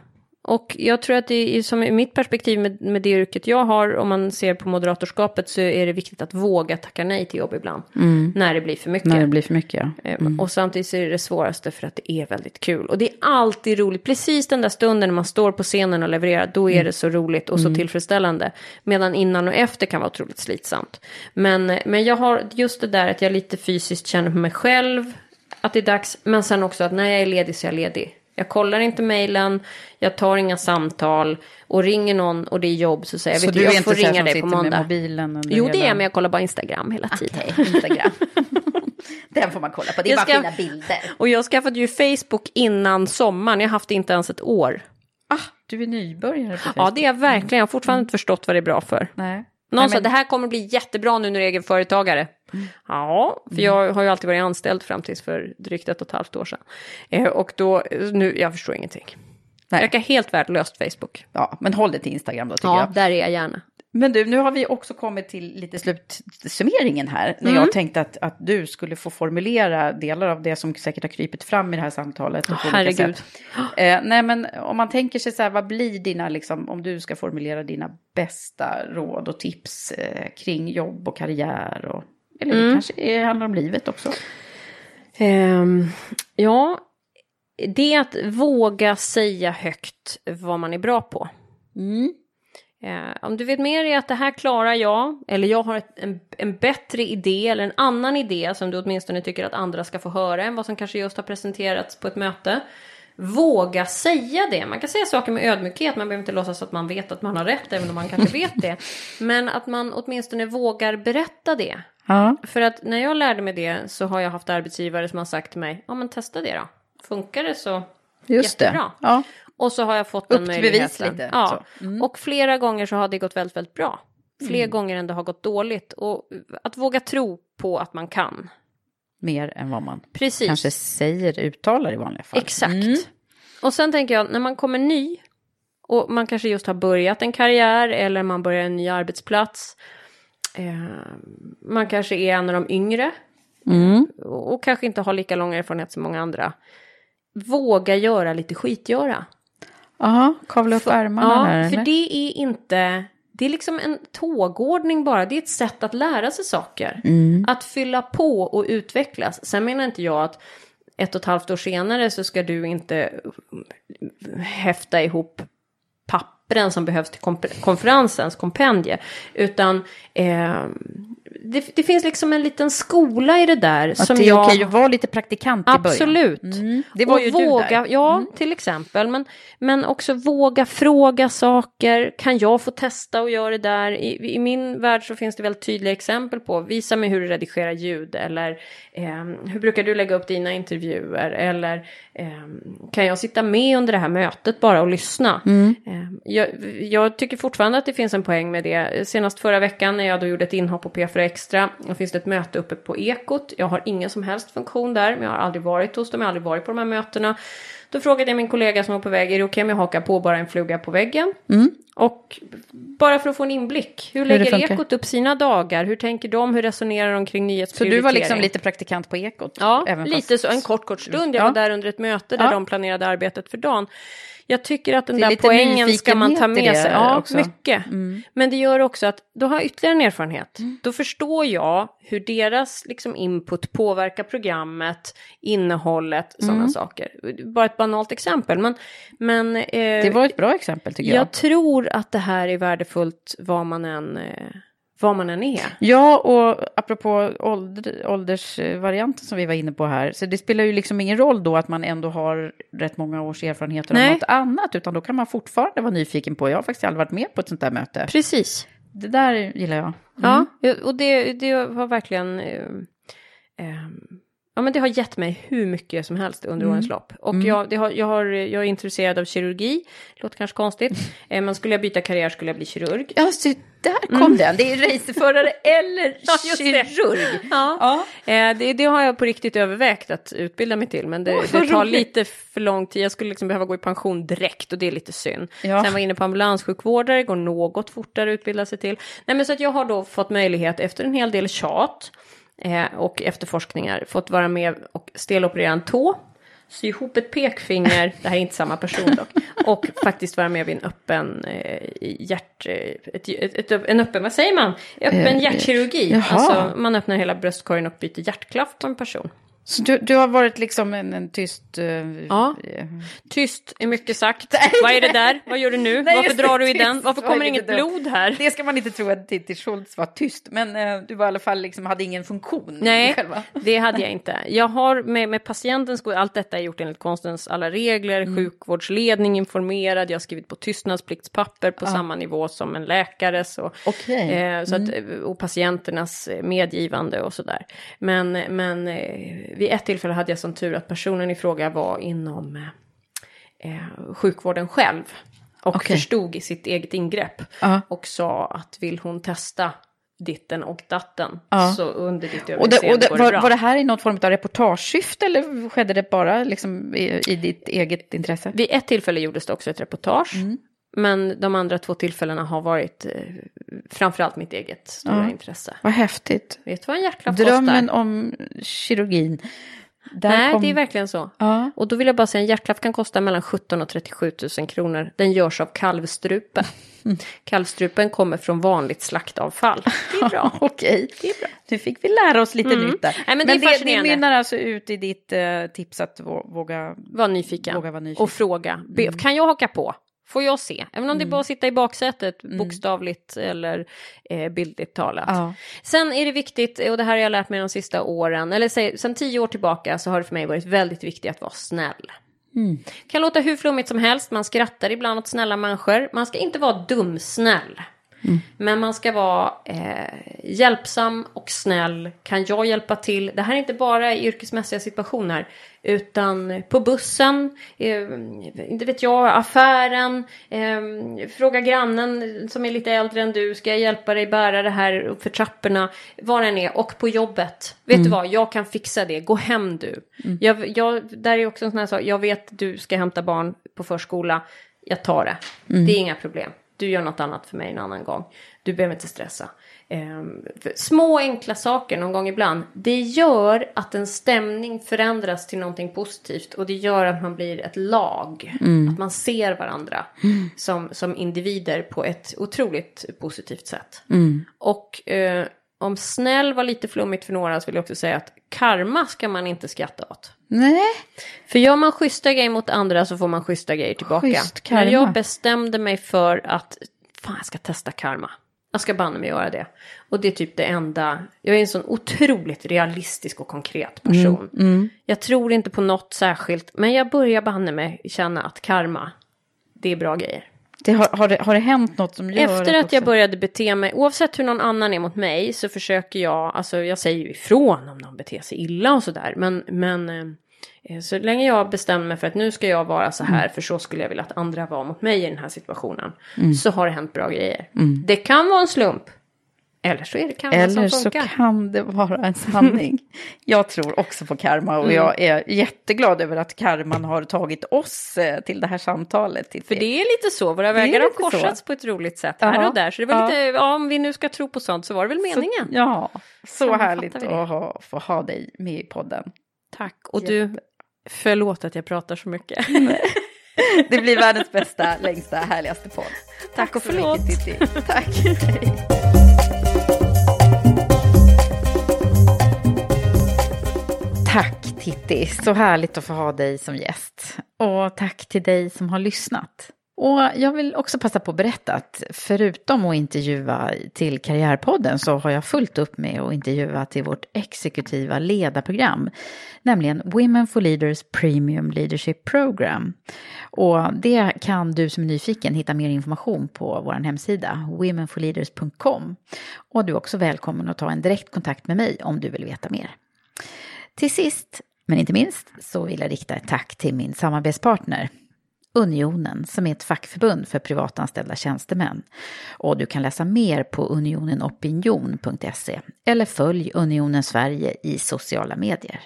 Och jag tror att det är som i mitt perspektiv med, med det yrket jag har, om man ser på moderatorskapet så är det viktigt att våga tacka nej till jobb ibland. När det blir för mycket. När det blir för mycket, ja. Eh, Och samtidigt så är det det svåraste för att det är väldigt kul. Och det är alltid roligt. Precis den där stunden när man står på scenen och levererar, då är det så roligt och så tillfredsställande. Medan innan och efter kan vara otroligt slitsamt. Men, men jag har just det där att jag lite fysiskt känner på mig själv att det är dags. Men sen också att när jag är ledig så är jag ledig. Jag kollar inte mejlen, jag tar inga samtal och ringer någon och det är jobb så säger jag, vet du jag får ringa dig på måndag. mobilen Jo det hela- är men jag kollar bara Instagram hela tiden. Okej, Instagram. Den får man kolla på. Det är Jag bara ska- fina bilder. Och jag skaffade ju Facebook innan sommaren, jag har haft det inte ens ett år. Ah, du är nybörjare på Facebook. Ja, det är jag verkligen. Jag har fortfarande inte förstått vad det är bra för. Nej. Någon Nej, sa men- det här kommer bli jättebra nu när du är egenföretagare. Ja, för jag har ju alltid varit anställd fram tills för drygt ett och ett halvt år sedan. Eh, och då, nu, jag förstår ingenting. Nej. Jag verkar helt värdelöst Facebook. Ja, men håll det till Instagram då tycker Ja, jag. där är jag gärna. Men du, nu har vi också kommit till lite slutsummeringen här. När Mm. jag tänkte att, att du skulle få formulera delar av det som säkert har krypit fram i det här samtalet. olika herregud. Eh, nej, men om man tänker sig så här, vad blir dina, liksom, om du ska formulera dina bästa råd och tips eh, kring jobb och karriär? Och, eller Mm. det kanske handlar om livet också. Ehm, ja, det är att våga säga högt vad man är bra på. Eh, om du vet mer i att det här klarar jag, eller jag har ett, en, en bättre idé eller en annan idé som du åtminstone tycker att andra ska få höra än vad som kanske just har presenterats på ett möte. Våga säga det. Man kan säga saker med ödmjukhet, man behöver inte låtsas att man vet att man har rätt, även om man kanske vet det. Men att man åtminstone vågar berätta det. Ja. För att när jag lärde mig det så har jag haft arbetsgivare som har sagt till mig, ja men testa det då. Funkar det så Just jättebra. det. Ja. Och så har jag fått den möjligheten. lite, Ja. Mm. Och flera gånger så har det gått väldigt, väldigt bra. Fler gånger än det har gått dåligt. Och att våga tro på att man kan. Mer än vad man Precis. kanske säger, uttalar i vanliga fall. Exakt. Mm. Och sen tänker jag, när man kommer ny och man kanske just har börjat en karriär eller man börjar en ny arbetsplats. Eh, man kanske är en av de yngre Mm. och kanske inte har lika lång erfarenhet som många andra. Våga göra lite skitgöra. Ja, kavla upp ärmarna Ja, här. för eller? det är inte... Det är liksom en tågordning bara. Det är ett sätt att lära sig saker. Mm. Att fylla på och utvecklas. Sen menar inte jag att ett och ett halvt år senare så ska du inte häfta ihop pappren som behövs till konferensens kompendie. Utan eh, det, det finns liksom en liten skola i det där. Att som det är jag... okej att vara lite praktikant i början. Absolut. Mm. Det var och ju våga, du där. Mm. Ja, till exempel. Men, men också våga fråga saker. Kan jag få testa och göra det där? I, I min värld så finns det väldigt tydliga exempel på. Visa mig hur du redigerar ljud. Eller eh, hur brukar du lägga upp dina intervjuer? Eller eh, kan jag sitta med under det här mötet bara och lyssna? Mm. Eh, jag, jag tycker fortfarande att det finns en poäng med det. Senast förra veckan när jag då gjorde ett inhopp på P4 Extra. Då finns det ett möte uppe på Ekot. Jag har ingen som helst funktion där. Men jag har aldrig varit hos dem. Jag har aldrig varit på de här mötena. Då frågade jag min kollega som var på väg, är det okej om jag hakar på bara en fluga på väggen? Mm. Och bara för att få en inblick, hur det lägger. Ekot upp sina dagar? Hur tänker de? Hur resonerar de kring Så nyhetsprioritering? du var liksom lite praktikant på Ekot? Ja, lite fast- så. En kort, kort stund. Jag Ja. var där under ett möte där Ja. de planerade arbetet för dagen. Jag tycker att den där poängen ska man ta med sig. Ja, också. mycket. Mm. Men det gör också att då har jag ytterligare en erfarenhet. Då förstår jag hur deras liksom, input påverkar programmet, innehållet, sådana Mm. saker. Bara ett banalt exempel. Men, men, eh, Det var ett bra exempel tycker jag. jag tror att det här är värdefullt vad man än, eh, vad man än är. Ja, och apropå ålder, åldersvarianten som vi var inne på här, så det spelar ju liksom ingen roll då att man ändå har rätt många års erfarenheter Nej. av något annat, utan då kan man fortfarande vara nyfiken på, jag har faktiskt aldrig varit med på ett sånt där möte. Precis. Det där gillar jag. Ja, och det, det har verkligen... Eh, eh, ja, men det har gett mig hur mycket som helst under Mm. årens lopp. Och Mm. jag, har, jag, har, jag är intresserad av kirurgi. Låter kanske konstigt. Eh, men skulle jag byta karriär skulle jag bli kirurg. Ja, så där kom den. Det är racerförare eller Mm. Ja, kirurg. Ja. Eh, det, det har jag på riktigt övervägt att utbilda mig till. Men det, vad det tar roligt. lite för lång tid. Jag skulle liksom behöva gå i pension direkt och det är lite synd. Ja. Sen var jag inne på ambulanssjukvårdare, går något fortare att utbilda sig till. Nej, men så att jag har då fått möjlighet efter en hel del tjat och efterforskningar fått vara med och steloperera en tå. Sy ihop ett pekfinger, det här är inte samma person dock, och faktiskt vara med vid en öppen eh, hjärt... eh, Ett, ett, ett, en öppen, vad säger man? Öppen Eh, hjärtkirurgi. jaha. Alltså man öppnar hela bröstkorgen och byter hjärtklaff på en person. Så du, du har varit liksom en, en tyst... eh, Ja. eh, Tyst är mycket sagt. Vad är det där? Vad gör du nu? Nej, Varför drar du i den? Varför var kommer inget dumt. blod här? Det ska man inte tro att Titti Schultz var tyst, men eh, du var i alla fall liksom, hade ingen funktion. Nej, det hade jag inte. Jag har med, med patientens allt detta är gjort enligt konstens alla regler, Mm. sjukvårdsledning informerad, jag har skrivit på tystnadspliktspapper på samma nivå som en läkares och, Okej. eh, så att, Mm. och patienternas medgivande och sådär. Men, men eh, vid ett tillfälle hade jag sån tur att personen i fråga var inom eh, eh, sjukvården själv och Okej. förstod i sitt eget ingrepp Ja. och sa att vill hon testa ditten och datten Ja. så under ditt Och, det, överinseende och det, går det var, bra. var det här i något form av reportagesyfte eller skedde det bara liksom i, i ditt eget intresse? Vid ett tillfälle gjordes det också ett reportage. Mm. Men de andra två tillfällena har varit eh, framförallt mitt eget stora Ja. intresse. Vad häftigt. Vet du vad en hjärtklaff Drömmen kostar? om kirurgin. Där Nej, kom- det är verkligen så. Ja. Och då vill jag bara säga en hjärtklaff kan kosta mellan 17 och 37 000 kronor. Den görs av kalvstrupe. Kalvstrupen kommer från vanligt slaktavfall. Det är bra. Okej, Det är bra. nu fick vi lära oss lite Mm. nytt där. Nej, men det är det, fascinerande. mynnar alltså ut i ditt eh, tips att vå- våga... Var nyfiken. Våga vara nyfiken. Och fråga. Be, Kan jag haka på? Får jag se? Även om det är bara att sitta i baksätet, bokstavligt eller eh, bildligt talat. Ja. Sen är det viktigt, och det här har jag lärt mig de sista åren, eller säg, sen tio år tillbaka så har det för mig varit väldigt viktigt att vara snäll. Kan låta hur flummigt som helst, man skrattar ibland åt snälla människor. Man ska inte vara dumsnäll. Men man ska vara eh, hjälpsam och snäll. Kan jag hjälpa till? Det här är inte bara i yrkesmässiga situationer. Utan på bussen, eh, inte vet jag, affären. Eh, fråga grannen som är lite äldre än du. Ska jag hjälpa dig bära det här upp för trapporna? Var den är. Och på jobbet. Vet du vad, jag kan fixa det. Gå hem du. Jag, jag, där är också en sån här sak. Jag vet du ska hämta barn på förskola. Jag tar det. Det är inga problem. Du gör något annat för mig en annan gång. Du behöver inte stressa. För små enkla saker någon gång ibland. Det gör att en stämning förändras till någonting positivt. Och det gör att man blir ett lag. Att man ser varandra som, som individer på ett otroligt positivt sätt. Och eh, om snäll var lite flummigt för några så vill jag också säga att karma ska man inte skratta åt. Nej, För gör man schyssta grejer mot andra så får man schyssta grejer tillbaka. Men jag bestämde mig för att fan jag ska testa karma. Jag ska banne mig göra det. Och det är typ det enda. Jag är en sån otroligt realistisk och konkret person. Mm, Jag tror inte på något särskilt. Men jag börjar banne mig känna att karma, det är bra grejer. Det har, har, det, har det hänt något som gör Efter att jag också- började bete mig, oavsett hur någon annan är mot mig, så försöker jag, alltså jag säger ju ifrån om någon beter sig illa och sådär. Men, men eh, så länge jag bestämmer mig för att nu ska jag vara så här, för så skulle jag vilja att andra var mot mig i den här situationen. Så har det hänt bra grejer. Det kan vara en slump. Eller så är det karma Eller som så funkar. kan det vara en sanning. jag tror också på karma och Mm. jag är jätteglad över att karman har tagit oss eh, till det här samtalet. För det är lite så, våra vägar har lite så. korsats på ett roligt sätt Ja. här och där. Så det var Ja. lite, ja, om vi nu ska tro på sånt så var det väl meningen. Så, ja, så härligt att ha, få ha dig med i podden. Tack. Och du, förlåt att jag pratar så mycket. Det blir världens bästa, längsta, härligaste podd. Tack och så förlåt. mycket, Titti. Tack. Tack Titti, så härligt att få ha dig som gäst. Och tack till dig som har lyssnat. Och jag vill också passa på att berätta att förutom att intervjua till Karriärpodden så har jag fullt upp med att intervjua till vårt exekutiva ledarprogram, nämligen Women for Leaders Premium Leadership Program. Och det kan du som är nyfiken hitta mer information på vår hemsida, womenforleaders.com. Och du är också välkommen att ta en direkt kontakt med mig om du vill veta mer. Till sist, men inte minst, så vill jag rikta ett tack till min samarbetspartner Unionen, som är ett fackförbund för privatanställda tjänstemän. Och du kan läsa mer på unionenopinion.se eller följ Unionen Sverige i sociala medier.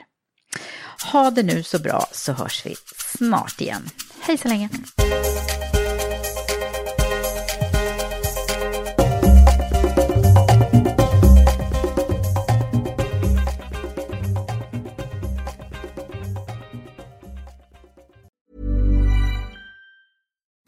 Ha det nu så bra så hörs vi snart igen. Hej så länge!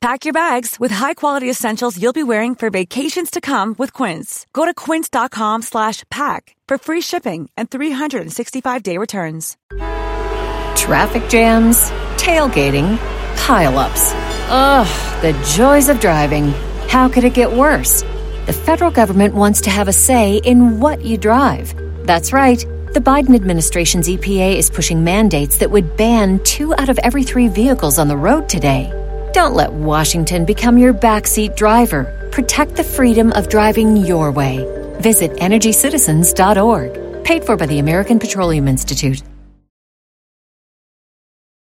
Pack your bags with high-quality essentials you'll be wearing for vacations to come with Quince. Go to quince.com slash pack for free shipping and 365-day returns. Traffic jams, tailgating, pileups. Ugh, the joys of driving. How could it get worse? The federal government wants to have a say in what you drive. That's right. The Biden administration's EPA is pushing mandates that would ban two out of every three vehicles on the road today. Don't let Washington become your backseat driver. Protect the freedom of driving your way. Visit EnergyCitizens.org. Paid for by the American Petroleum Institute.